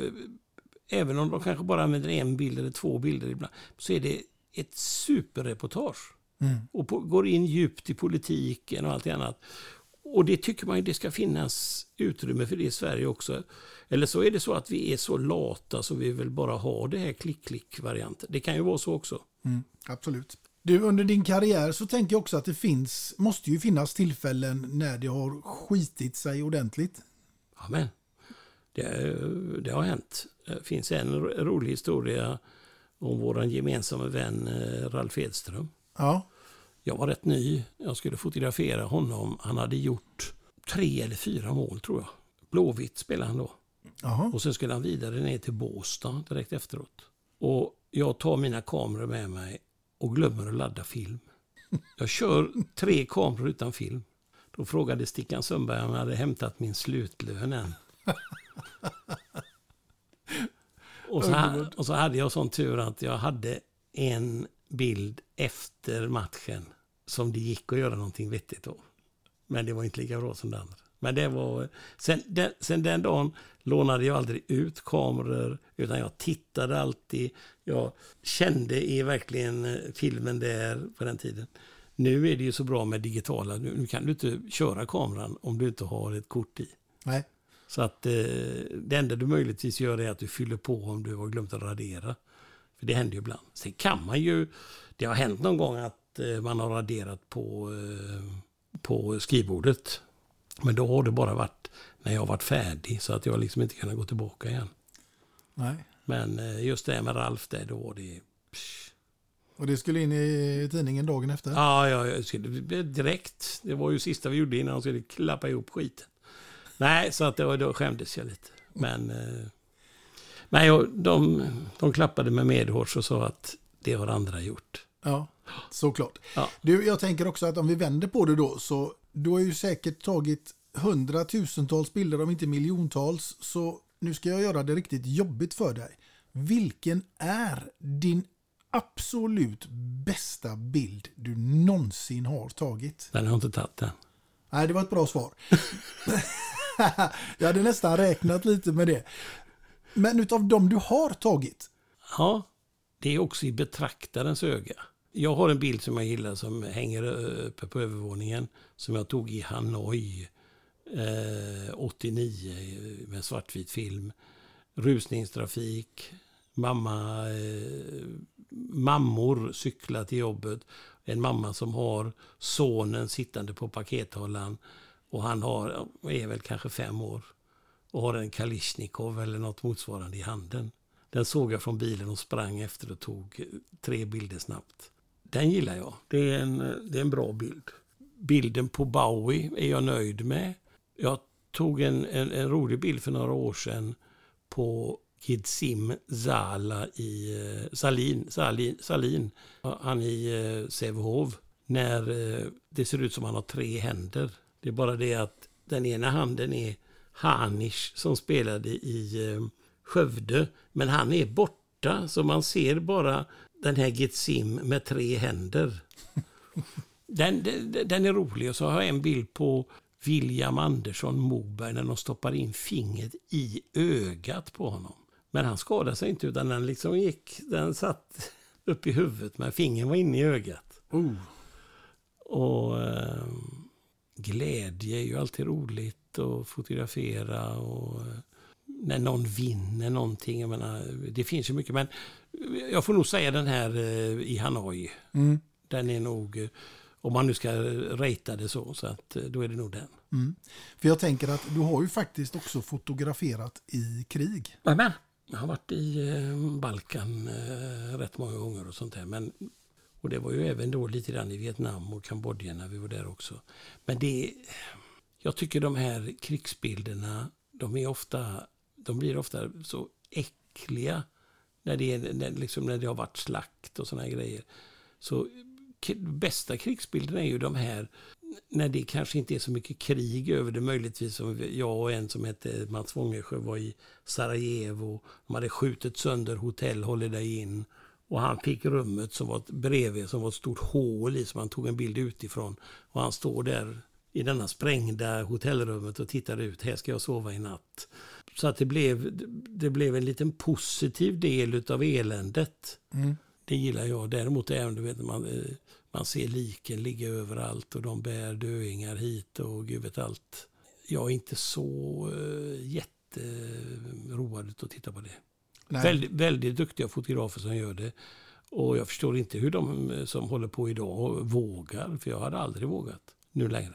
Även om de kanske bara använder en bild eller två bilder ibland så är det ett superreportage Mm. och på, går in djupt i politiken och allt annat. Och det tycker man ju det ska finnas utrymme för det i Sverige också. Eller så är det så att vi är så lata så vi vill bara ha det här klick-klick-varianten. Det kan ju vara så också. Mm, absolut. Du, under din karriär så tänker jag också att det finns, måste ju finnas tillfällen när det har skitit sig ordentligt. Amen. Det, det har hänt. Det finns en ro- rolig historia om vår gemensamma vän eh, Ralf Edström. Ja. Jag var rätt ny. Jag skulle fotografera honom. Han hade gjort tre eller fyra mål tror jag. Blåvitt spelade han då. Jaha. Och sen skulle han vidare ner till Båstad direkt efteråt. Och jag tar mina kameror med mig och glömmer att ladda film. Jag kör tre kameror utan film. Då frågade Stickan Sundberg om jag hade hämtat min slutlön än. [laughs] Och så, och så hade jag sån tur att jag hade en bild efter matchen som det gick att göra någonting vettigt av. Men det var inte lika bra som det andra. Men det var... Sen den, sen den dagen lånade jag aldrig ut kameror utan jag tittade alltid. Jag kände är verkligen eh, filmen där på den tiden. Nu är det ju så bra med digitala. Nu, nu kan du inte köra kameran om du inte har ett kort i. Nej. Så att eh, det enda du möjligtvis gör är att du fyller på om du har glömt att radera. För det händer ju ibland. Sen kan man ju, det har hänt någon gång att eh, man har raderat på, eh, på skrivbordet. Men då har det bara varit när jag har varit färdig så att jag liksom inte kunnat gå tillbaka igen. Nej. Men eh, just det med Ralf där, då var det... Och det skulle in i tidningen dagen efter. Ja, ja, jag skulle, direkt. Det var ju sista vi gjorde innan de skulle klappa ihop skiten. Nej, så att det var, då skämdes jag lite. Men... Nej, och de, de klappade med medhårs och sa att det har andra gjort. Ja, såklart. Ja. Du, jag tänker också att om vi vänder på det då, så du har ju säkert tagit hundratusentals bilder, om inte miljontals. Så nu ska jag göra det riktigt jobbigt för dig. Vilken är din absolut bästa bild du någonsin har tagit? Den har jag inte tagit än. Nej, det var ett bra svar. [laughs] jag hade nästan räknat lite med det. Men utav dem du har tagit, Ja, det är också i betraktarens öga. Jag har en bild som jag gillar som hänger uppe på övervåningen. Som jag tog i Hanoi eh, 89 med svartvit film. Rusningstrafik. Mamma, eh, mammor cyklar till jobbet. En mamma som har sonen sittande på pakethållaren. Och han har, är väl kanske fem år. Och har en Kalishnikov eller något motsvarande i handen. Den såg jag från bilen och sprang efter och tog tre bilder snabbt. Den gillar jag. Det är en, det är en bra bild. Bilden på Bowie är jag nöjd med. Jag tog en, en, en rolig bild för några år sedan på Gidsim Zala i eh, Salin, Salin, Salin. Han i eh, Sävehof. När eh, det ser ut som han har tre händer. Det är bara det att den ena handen är Hanish som spelade i eh, Skövde. Men han är borta så man ser bara den här Gitsim med tre händer. Den, den, den är rolig och så har jag en bild på William Andersson Moberg när de stoppar in fingret i ögat på honom. Men han skadade sig inte utan den liksom gick, den satt upp i huvudet men fingret var inne i ögat. Oh. Och eh, glädje är ju alltid roligt att fotografera och eh, när någon vinner någonting. Jag menar, det finns ju mycket men jag får nog säga den här eh, i Hanoi. Mm. Den är nog, eh, om man nu ska ratea det så, så att då är det nog den. Mm. För jag tänker att du har ju faktiskt också fotograferat i krig. Jajamän. Jag har varit i Balkan rätt många gånger och sånt där. Men, och det var ju även då lite grann i Vietnam och Kambodja när vi var där också. Men det, jag tycker de här krigsbilderna, de är ofta, de blir ofta så äckliga när det, är, när, liksom när det har varit slakt och sådana grejer. Så bästa krigsbilderna är ju de här när det kanske inte är så mycket krig över det. Möjligtvis som jag och en som hette Mats Wångesjö var i Sarajevo. De hade skjutit sönder hotell Holiday Inn. Och han fick rummet som var bredvid som var ett stort hål i som han tog en bild utifrån. Och han står där i denna sprängda hotellrummet och tittar ut. Här ska jag sova i natt. Så att det blev, det blev en liten positiv del utav eländet. Mm. Det gillar jag. Däremot även du vet, man, eh, man ser liken ligga överallt och de bär döingar hit och gud vet allt. Jag är inte så uh, jätteroad att titta på det. Väldigt, väldigt duktiga fotografer som gör det. Och jag förstår inte hur de eh, som håller på idag vågar. För jag hade aldrig vågat nu längre.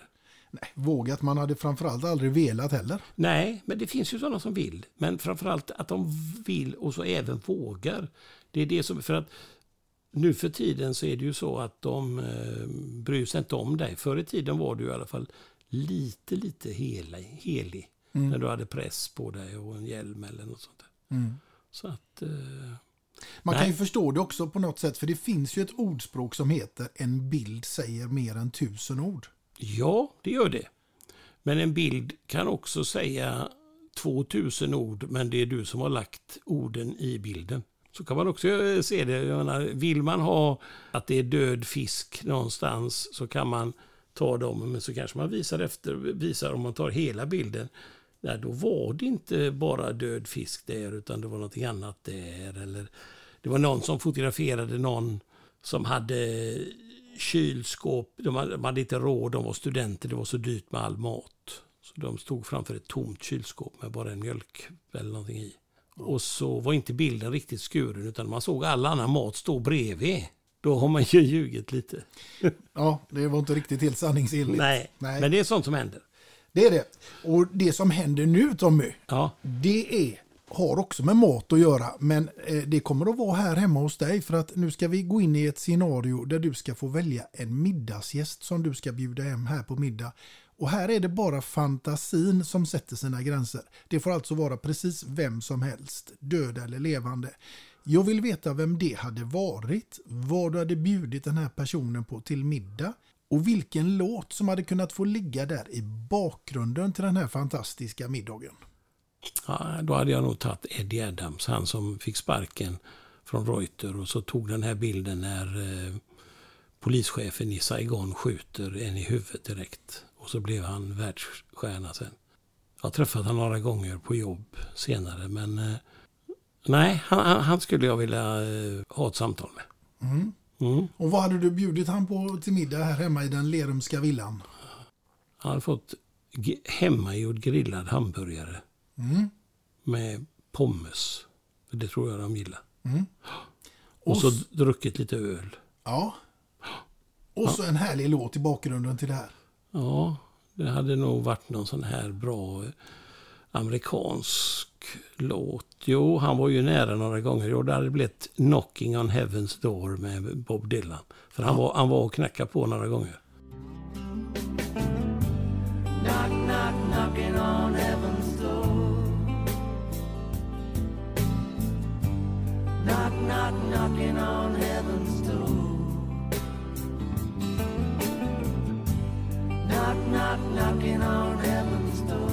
Nej, vågat, man hade framförallt aldrig velat heller. Nej, men det finns ju sådana som vill. Men framförallt att de vill och så även vågar. Det är det som, för att nu för tiden så är det ju så att de eh, bryr sig inte om dig. Förr i tiden var du i alla fall lite, lite helig. helig Mm. När du hade press på dig och en hjälm eller något sånt där. Mm. Så att... Eh, Man Nej. kan ju förstå det också på något sätt, för det finns ju ett ordspråk som heter en bild säger mer än tusen ord. Ja, det gör det. Men en bild kan också säga 2000 ord, men det är du som har lagt orden i bilden. Så kan man också eh, se det. Jag menar, vill man ha att det är död fisk någonstans så kan man ta dem, men så kanske man visar efter, visar om man tar hela bilden. Nej, då var det inte bara död fisk där, utan det var någonting annat där. Eller det var någon som fotograferade någon som hade kylskåp. De hade, de hade inte råd, de var studenter, det var så dyrt med all mat. Så de stod framför ett tomt kylskåp med bara en mjölk eller någonting i. Och så var inte bilden riktigt skuren utan man såg all annan mat stå bredvid. Då har man ju ljugit lite. [laughs] Ja, det var inte riktigt helt sanningsenligt. Nej, Nej. men det är sånt som händer. Det är det. Och det som händer nu Tommy, Ja, det är, har också med mat att göra. Men eh, det kommer att vara här hemma hos dig. För att nu ska vi gå in i ett scenario där du ska få välja en middagsgäst som du ska bjuda hem här på middag. Och här är det bara fantasin som sätter sina gränser. Det får alltså vara precis vem som helst, död eller levande. Jag vill veta vem det hade varit, vad du hade bjudit den här personen på till middag Och vilken låt som hade kunnat få ligga där i bakgrunden till den här fantastiska middagen. Ja, då hade jag nog tagit Eddie Adams, han som fick sparken från Reuter och så tog den här bilden när eh, polischefen i Saigon skjuter en i huvudet direkt. Och så blev han världsstjärna sen. Jag har träffat honom några gånger på jobb senare men eh, nej, han, han- skulle jag vilja eh, ha ett samtal med. Mm. Mm. Och vad hade du bjudit han på till middag här hemma i den Lerumska villan? Han hade fått hemmagjord grillad hamburgare Mm. med pommes. Det tror jag de gillar. Mm. Och Och så druckit lite öl. Ja. Och så en härlig låt i bakgrunden till det här. Ja, det hade nog varit någon sån här bra eh, amerikansk låt. Jo, han var ju nära några gånger. Jo, det hade blivit Knocking on Heaven's Door med Bob Dylan. För han, var, han var och knackade på några gånger. Knock, knock, knocking on heaven's door. Knock, knock, knocking on heaven's door.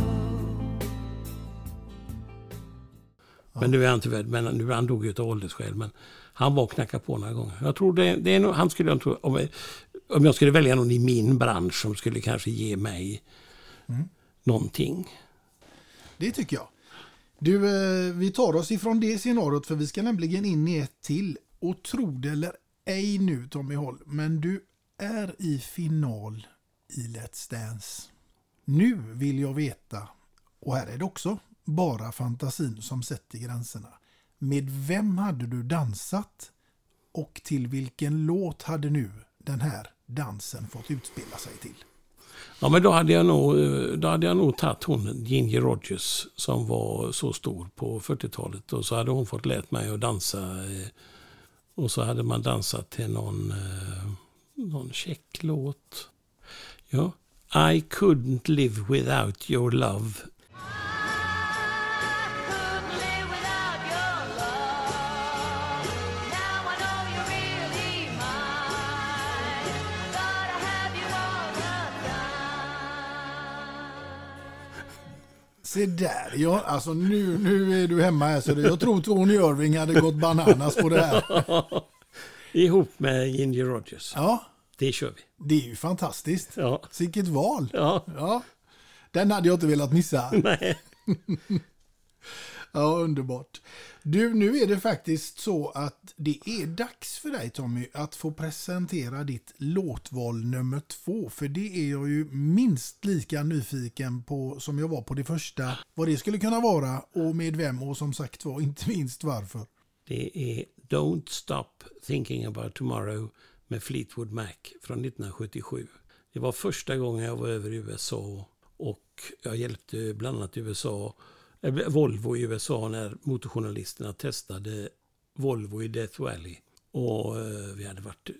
Men nu är han tyvärr, men nu han dog ju av åldersskäl. Men han var och knackade på några gånger. Jag tror det, det är nog, han skulle jag tro, om, om jag skulle välja någon i min bransch som skulle kanske ge mig Mm. någonting. Det tycker jag. Du, eh, vi tar oss ifrån det scenariot för vi ska nämligen in i ett till. Och tro det eller ej nu Tommy Håll, men du är i final i Let's Dance. Nu vill jag veta, och här är det också bara fantasin som sätter gränserna. Med vem hade du dansat och till vilken låt hade nu den här dansen fått utspela sig till? Ja, men då hade jag nog, eh, då hade jag nog tagit hon, Ginger Rogers, som var så stor på 40-talet. Och så hade hon fått lärt mig att dansa. Eh, och så hade man dansat till någon, eh, någon check låt. Ja. I couldn't live without your love. Se där, ja, alltså nu, nu är du hemma här så det, jag tror Tony Irving hade gått bananas på det här. [laughs] Ihop med Ginger Rogers. Ja, Det kör vi. det är ju fantastiskt. Ja. Vilket val. Ja. Ja. Den hade jag inte velat missa. [laughs] Nej. Ja, underbart. Du, nu är det faktiskt så att det är dags för dig Tommy att få presentera ditt låtval nummer två. För det är jag ju minst lika nyfiken på som jag var på det första. Vad det skulle kunna vara och med vem och som sagt var inte minst varför. Det är Don't Stop Thinking About Tomorrow med Fleetwood Mac från 1977. Det var första gången jag var över i USA och jag hjälpte bland annat USA, Eh, Volvo i USA när motorjournalisterna testade Volvo i Death Valley. Och eh, vi hade varit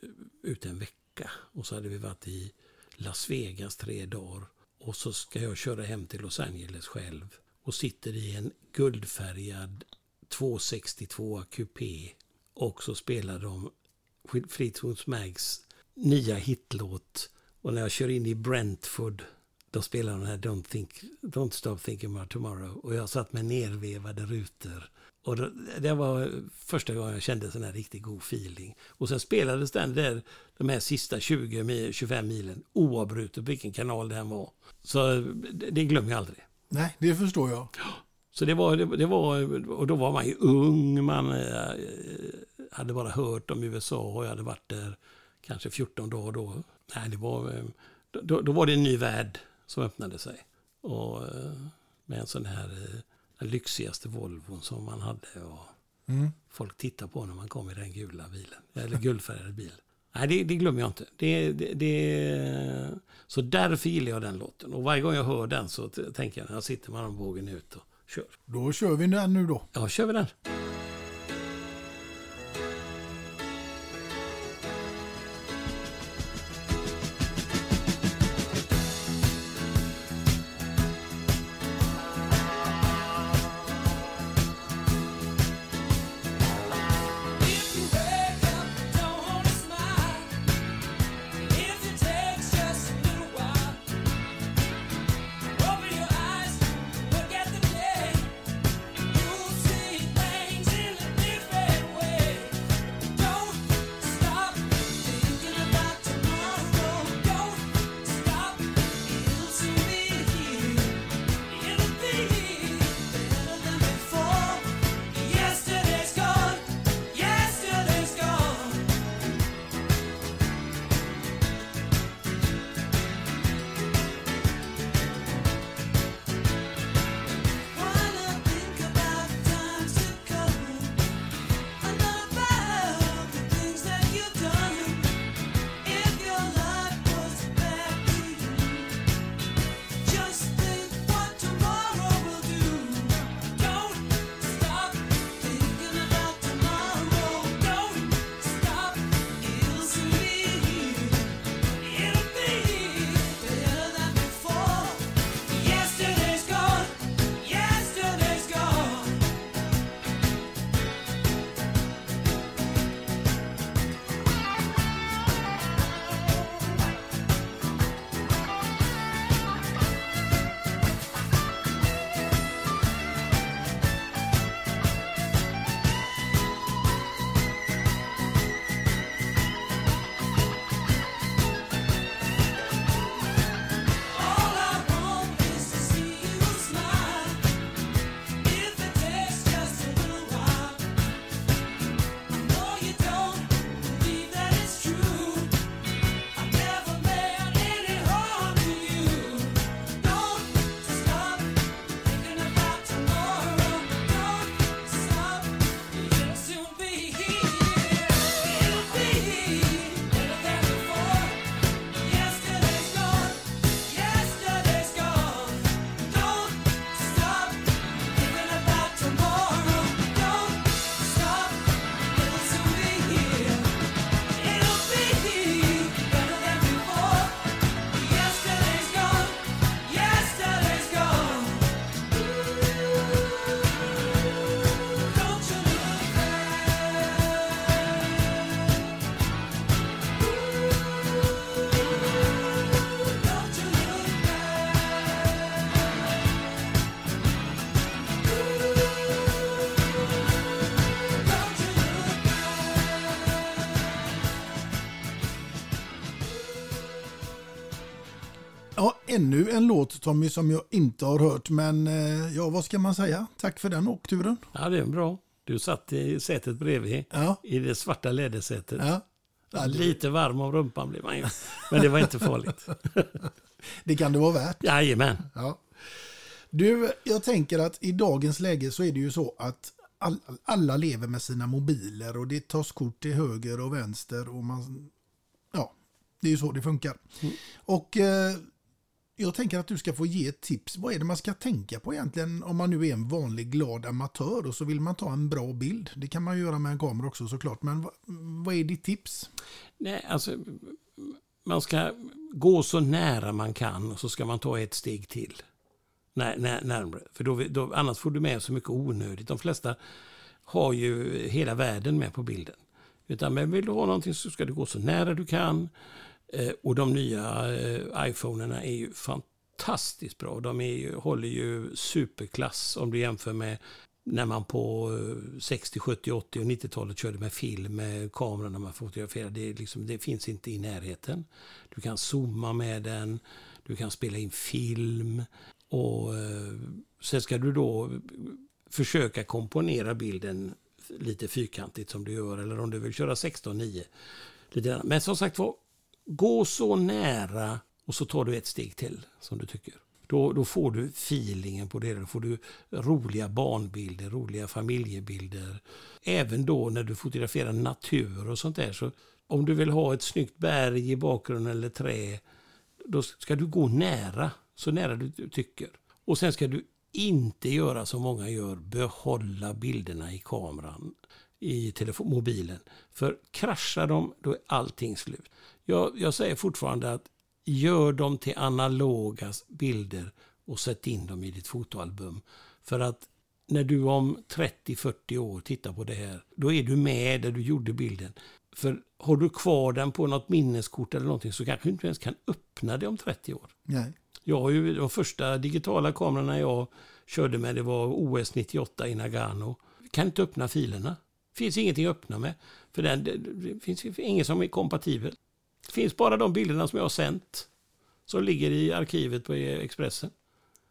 ute en vecka och så hade vi varit i Las Vegas tre dagar. Och så ska jag köra hem till Los Angeles själv och sitter i en guldfärgad 262 kupé och så spelar de Fleetwood Mags nya hitlåt. Och när jag kör in i Brentford de den här Don't, think, Don't Stop Thinking About Tomorrow. Och jag satt med nervevade rutor. Och det, det var första gången jag kände sån här riktigt god feeling. Och sen spelades den där, de här sista 20 mil, 25 milen oavbrutet, vilken kanal det än var. Så det, det glömmer jag aldrig. Nej, det förstår jag. Så det var, det, det var, och då var man ju ung, man eh, hade bara hört om USA och jag hade varit där kanske 14 dagar då. Nej, det var, eh, då, då var det en ny värld som öppnade sig. Och eh, med en sån här, eh, den lyxigaste Volvon som man hade. Och Mm. folk tittade på när man kom i den gula bilen, eller guldfärgade bilen. Nej, det, det glömmer jag inte. Det, det, det, så därför gillar jag den låten. Och varje gång jag hör den så tänker jag när jag sitter med armbågen ut och kör. Då kör vi den nu då. Ja, kör vi den. Ännu en låt Tommy som jag inte har hört. Men eh, ja, vad ska man säga? Tack för den åkturen. Ja, det är bra. Du satt i sätet bredvid, Ja. i det svarta lädersätet. Ja. Ja, det- Lite varm om rumpan blev man ju. Men det var inte farligt. [laughs] Det kan det vara värt. Jajamän. Ja. Du, jag tänker att i dagens läge så är det ju så att all, alla lever med sina mobiler och det tas kort till höger och vänster och man... Ja, det är ju så det funkar. Och eh, jag tänker att du ska få ge ett tips. Vad är det man ska tänka på egentligen om man nu är en vanlig glad amatör och så vill man ta en bra bild? Det kan man ju göra med en kamera också såklart. Men vad, vad är ditt tips? Nej, alltså, man ska gå så nära man kan och så ska man ta ett steg till. När, när, närmare. För då, då, annars får du med så mycket onödigt. De flesta har ju hela världen med på bilden. Utan men vill du ha någonting så ska du gå så nära du kan. Eh, och de nya eh, iPhonerna är ju fantastiskt bra. De är ju, håller ju superklass om du jämför med när man på 60, 70, 80 och 90-talet körde med film med kameran när man fotograferade. Det, liksom, det finns inte i närheten. Du kan zooma med den, du kan spela in film och eh, sen ska du då försöka komponera bilden lite fyrkantigt som du gör eller om du vill köra 16-9. Lite. Men som sagt var, gå så nära och så tar du ett steg till som du tycker. Då, då får du feelingen på det. Då får du roliga barnbilder, roliga familjebilder. Även då när du fotograferar natur och sånt där. Så om du vill ha ett snyggt berg i bakgrunden eller trä, då ska du gå nära, så nära du tycker. Och sen ska du inte göra som många gör, behålla bilderna i kameran, i telefon, mobilen. För kraschar de, då är allting slut. Jag, jag säger fortfarande att gör dem till analoga bilder och sätt in dem i ditt fotoalbum. För att när du om 30-40 år tittar på det här, då är du med där du gjorde bilden. För har du kvar den på något minneskort eller någonting så kanske du inte ens kan öppna det om 30 år. Nej. Jag har ju de första digitala kamerorna jag körde med, det var OS 98 i Nagano. Kan inte öppna filerna. finns ingenting att öppna med. För den, det, det finns ingen som är kompatibel. Det finns bara de bilderna som jag har sänt. Som ligger i arkivet på Expressen.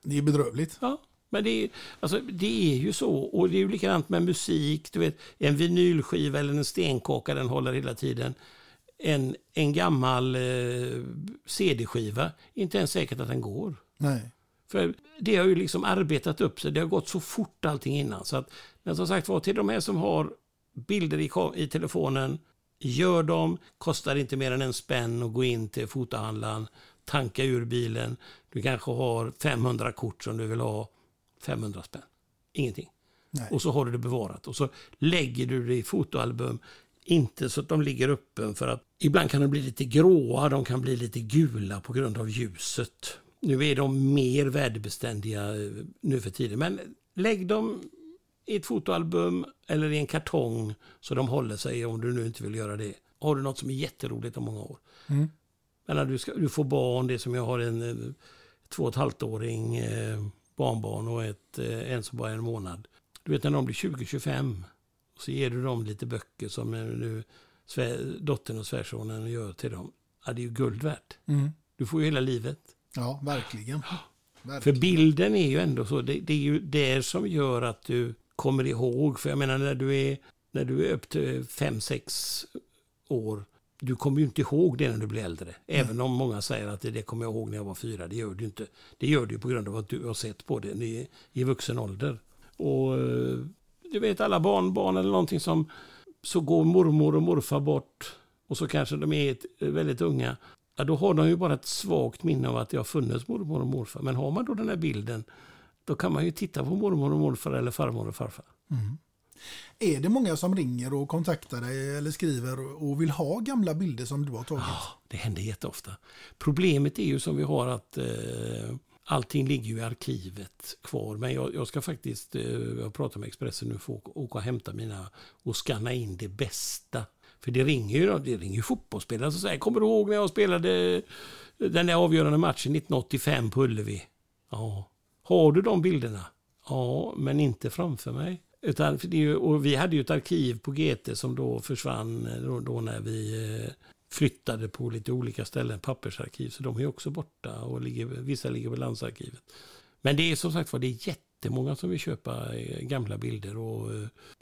Det är bedrövligt. Ja, men det är, alltså, det är ju så. Och det är ju likadant med musik. Du vet, en vinylskiva eller en stenkaka, den håller hela tiden. En, en gammal eh, CD-skiva, inte ens säkert att den går. Nej. För det har ju liksom arbetat upp sig. Det har gått så fort allting innan. Så att, men som sagt var, till de här som har bilder i, i telefonen, gör dem. Kostar inte mer än en spänn att gå in till fotohandlaren, tanka ur bilen. Du kanske har 500 kort som du vill ha. 500 spänn. Ingenting. Nej. Och så har du det bevarat. Och så lägger du det i fotoalbum. Inte så att de ligger öppen för att ibland kan de bli lite gråa, de kan bli lite gula på grund av ljuset. Nu är de mer värdebeständiga eh, nu för tiden. Men lägg dem i ett fotoalbum eller i en kartong så de håller sig om du nu inte vill göra det. Har du något som är jätteroligt om många år. Mm. Men när du, ska, du får barn, det är som jag har en eh, två och ett halvt åring eh, barnbarn och ett, eh, en som bara är en månad. Du vet när de blir 20-25 så ger du dem lite böcker som eh, nu svär, dottern och svärsonen gör till dem. Ja, det är ju guld värt. Mm. Du får ju hela livet. Ja, verkligen. [gasps] För verkligen. bilden är ju ändå så, det, det är ju det som gör att du kommer ihåg. För jag menar när du är, när du är upp till 5-6 år, du kommer ju inte ihåg det när du blir äldre. Även om många säger att det, det kommer jag ihåg när jag var fyra, det gör du inte. Det gör du på grund av att du har sett på det i, i vuxen ålder. Och eh, du vet alla barnbarn eller någonting som så går mormor och morfar bort och så kanske de är ett, väldigt unga. Ja, då har de ju bara ett svagt minne av att det har funnits mormor och morfar. Men har man då den här bilden, då kan man ju titta på mormor och morfar eller farmor och farfar. Är det många som ringer och kontaktar dig eller skriver och vill ha gamla bilder som du har tagit? Det händer jätteofta. Problemet är ju som vi har att eh, allting ligger ju i arkivet kvar. Men jag, jag ska faktiskt, eh, jag pratar med Expressen nu, få åka, och hämta mina och scanna in det bästa. För det ringer ju, det ringer ju fotbollsspelare som säger, kommer du ihåg när jag spelade den där avgörande matchen 1985 på Ullevi? Ja. Har du de bilderna? Ja, men inte framför mig. Utan, för det är ju, och vi hade ju ett arkiv på GT som då försvann eh, då, då när vi eh, flyttade på lite olika ställen, pappersarkiv, så de är också borta och ligger, vissa ligger på landsarkivet. Men det är som sagt var, det är jättemånga som vill köpa eh, gamla bilder och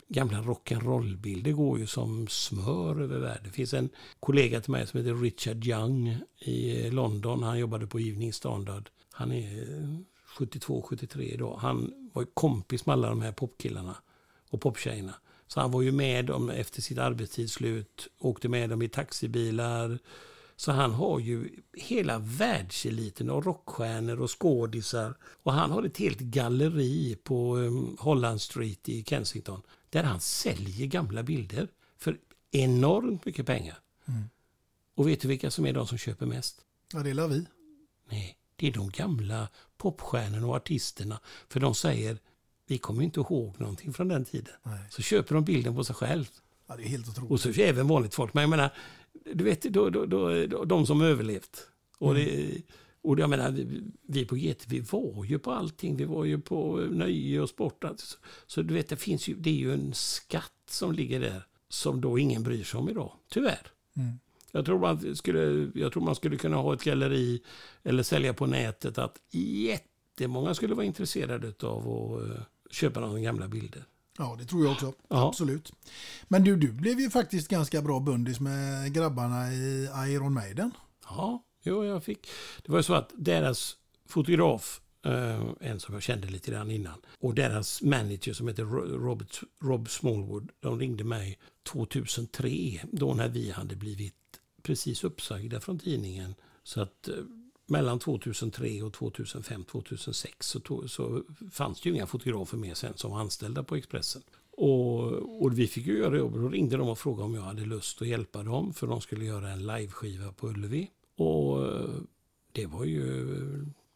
gamla rock'n'roll-bilder går ju som smör över världen. Det finns en kollega till mig som heter Richard Young i London. Han jobbade på Evening Standard. Han är 72-73 idag. Han var ju kompis med alla de här popkillarna och poptjejerna. Så han var ju med dem efter sitt arbetstidsslut, åkte med dem i taxibilar. Så han har ju hela världseliten av rockstjärnor och skådisar. Och han har ett helt galleri på um, Holland Street i Kensington. Där han säljer gamla bilder för enormt mycket pengar. Mm. Och vet du vilka som är de som köper mest? Ja, det är vi. Nej, det är de gamla popstjärnorna och artisterna. För de säger, vi kommer inte ihåg någonting från den tiden. Nej. Så köper de bilden på sig själv. Ja, det är helt otroligt. Och så även vanligt folk. Men jag menar, du vet, då, då, då, då, de som överlevt. Och, det, och jag menar, vi- vi på GT, vi var ju på allting. Vi var ju på nöje och sport. Så, så du vet, det finns ju, det är ju en skatt som ligger där. Som då ingen bryr sig om idag. Tyvärr. Mm. Jag tror, man skulle, jag tror man skulle kunna ha ett galleri eller sälja på nätet att jättemånga skulle vara intresserade av att eh, köpa några gamla bilder. Ja, det tror jag också. Ja. Absolut. Men du, du blev ju faktiskt ganska bra bundis med grabbarna i Iron Maiden. Ja, jo, jag fick. Det var ju så att deras fotograf, eh, en som jag kände lite grann innan, och deras manager som heter Ro- Robert, Rob Smallwood, de ringde mig 2003, då när vi hade blivit precis uppsagda från tidningen. Så att eh, mellan 2003 och 2005, 2006 så, tog, så fanns det ju inga fotografer mer sen som var anställda på Expressen. Och, och vi fick ju göra jobbet. Då ringde de och frågade om jag hade lust att hjälpa dem. För de skulle göra en liveskiva på Ullevi. Och eh, det var ju,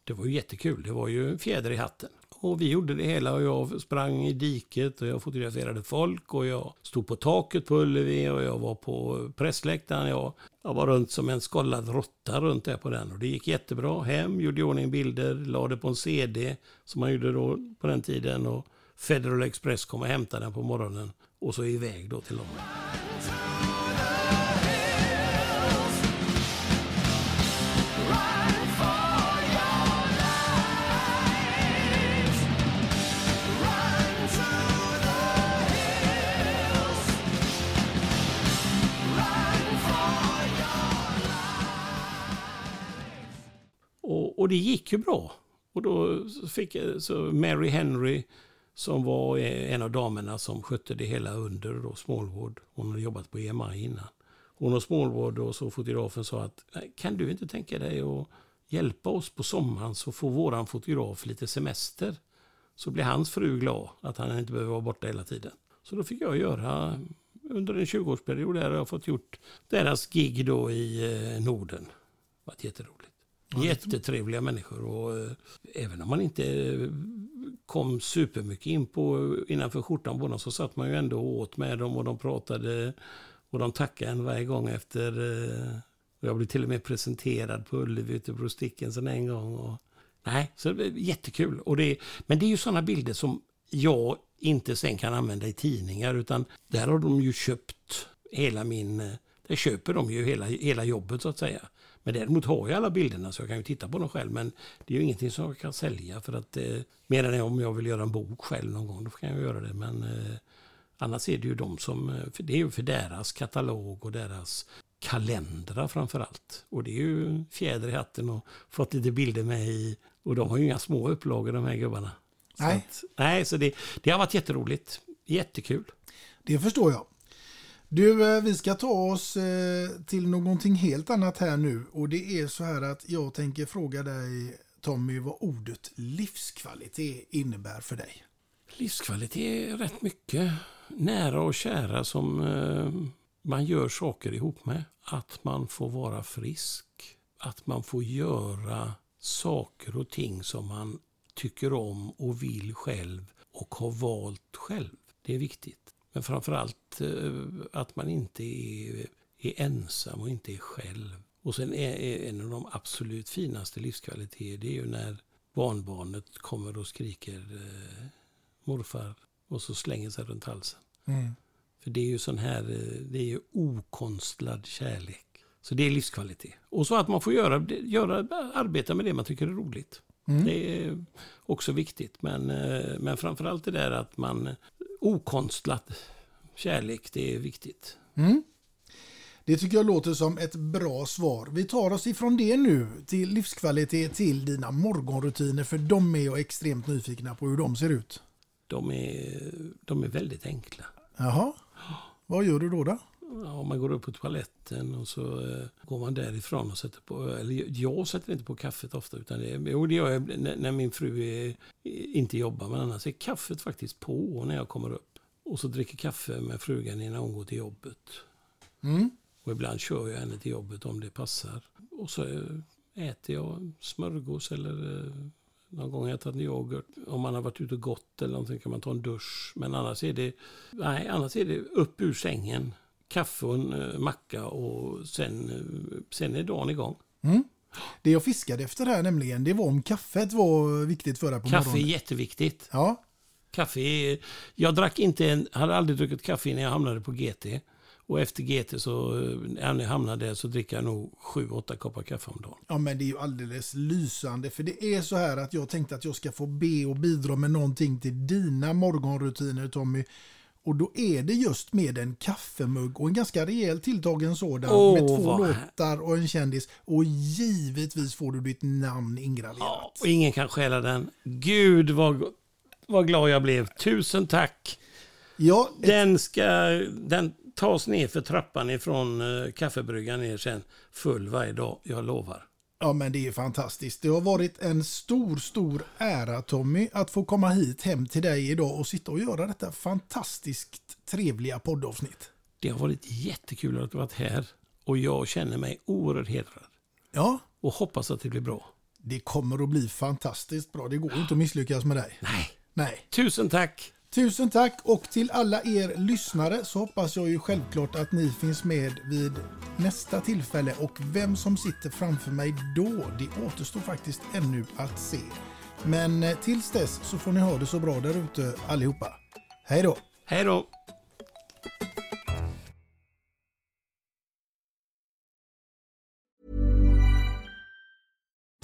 det var ju jättekul. Det var ju en fjäder i hatten. Och vi gjorde det hela och jag sprang i diket och jag fotograferade folk och jag stod på taket på Ullevi och jag var på pressläktaren. Jag, jag var runt som en skållad råtta runt där på den och det gick jättebra. Hem, gjorde i ordning bilder, lade på en CD som man gjorde då på den tiden och Federal Express kom och hämtade den på morgonen och så iväg då till London. Och, det gick ju bra. Och då fick så Mary Henry som var eh, en av damerna som skötte det hela under då Smallwood. Hon hade jobbat på EMI innan. Hon och Smallwood och så fotografen sa att kan du inte tänka dig att hjälpa oss på sommaren så får våran fotograf lite semester. Så blir hans fru glad att han inte behöver vara borta hela tiden. Så då fick jag göra under en 20-årsperiod där har jag fått gjort deras gig då i eh, Norden. Det var jätteroligt. Jättetrevliga människor och eh, även om man inte eh, kom supermycket in på innanför skjortan på dem så satt man ju ändå åt med dem och de pratade och de tackade en varje gång efter eh, jag blev till och med presenterad på Ullevi ute på Stickensen en gång. Och, nej, så det var jättekul. Och det, men det är ju sådana bilder som jag inte sen kan använda i tidningar utan där har de ju köpt hela min... Eh, där köper de ju hela, hela jobbet så att säga. Men däremot har jag alla bilderna så jag kan ju titta på dem själv. Men det är ju ingenting som jag kan sälja för att eh, mer än om jag vill göra en bok själv någon gång, då kan jag göra det. Men eh, annars är det ju de som, eh, för det är ju för deras katalog och deras kalendrar framför allt. Och det är ju fjäder i hatten och fått lite bilder med i. Och de har ju inga små upplagor de här gubbarna. Så Nej. Att, nej, så det, det har varit jätteroligt. Jättekul. Det förstår jag. Du, eh, vi ska ta oss eh, till någonting helt annat här nu och det är så här att jag tänker fråga dig Tommy vad ordet livskvalitet innebär för dig. Livskvalitet är rätt mycket nära och kära som eh, man gör saker ihop med. Att man får vara frisk. Att man får göra saker och ting som man tycker om och vill själv och har valt själv. Det är viktigt. Men framförallt eh, att man inte är, är ensam och inte är själv. Och sen är, en av de absolut finaste livskvaliteter det är ju när barnbarnet kommer och skriker eh, morfar och så slänger sig runt halsen. Mm. För det är ju sån här, eh, det är ju okonstlad kärlek. Så det är livskvalitet. Och så att man får göra, göra, arbeta med det man tycker är roligt. Mm. Det är också viktigt. Men, men framförallt det där att man okonstlat kärlek, det är viktigt. Mm. Det tycker jag låter som ett bra svar. Vi tar oss ifrån det nu till livskvalitet till dina morgonrutiner för de är jag extremt nyfikna på hur de ser ut. De är, de är väldigt enkla. Jaha, vad gör du då? då? Ja, man går upp på toaletten och så eh, går man därifrån och sätter på, eller jag sätter inte på kaffet ofta utan det, jo, det gör jag när, när min fru är, inte jobbar men annars är kaffet faktiskt på när jag kommer upp. Och så dricker kaffe med frugan innan hon går till jobbet. Mm. Och ibland kör jag henne till jobbet om det passar. Och så eh, äter jag smörgås eller eh, någon gång har jag tagit en yoghurt. Om man har varit ute och gått eller någonting kan man ta en dusch. Men annars är det, nej, annars är det upp ur sängen. Kaffe och en eh, macka och sen, eh, sen är dagen igång. Mm. Det jag fiskade efter här nämligen, det var om kaffet var viktigt för dig på Kaffe är morgonen. jätteviktigt. Ja, Kaffe är, jag drack inte en, hade aldrig druckit kaffe innan jag hamnade på GT. Och efter GT så, eh, när jag hamnade där så dricker jag nog sju, åtta koppar kaffe om dagen. ja, men det är ju alldeles lysande. För det är så här att jag tänkte att jag ska få be och bidra med någonting till dina morgonrutiner Tommy. Och då är det just med en kaffemugg och en ganska rejäl tilltagen sådan Åh, med två vad låtar och en kändis. Och givetvis får du ditt namn ingraverat. Och ingen kan stjäla den. Gud vad, vad glad jag blev. Tusen tack. Ja, Den ska den tas ner för trappan ifrån uh, kaffebryggan ner sen. Full varje dag, jag lovar. Ja, men det är fantastiskt. Det har varit en stor, stor ära Tommy att få komma hit hem till dig idag och sitta och göra detta fantastiskt trevliga poddavsnitt. Det har varit jättekul att du varit här och jag känner mig oerhört hedrad. Ja, Och hoppas att det blir bra. det kommer att bli fantastiskt bra. Det går inte att misslyckas med dig. Nej. Nej. Tusen tack! Tusen tack och till alla er lyssnare så hoppas jag ju självklart att ni finns med vid nästa tillfälle och vem som sitter framför mig då, det återstår faktiskt ännu att se. Men eh, tills dess så får ni ha det så bra där ute allihopa. Hej då! Hej då!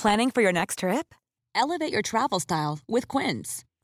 Planning for your next trip? Elevate your travel style with Quince.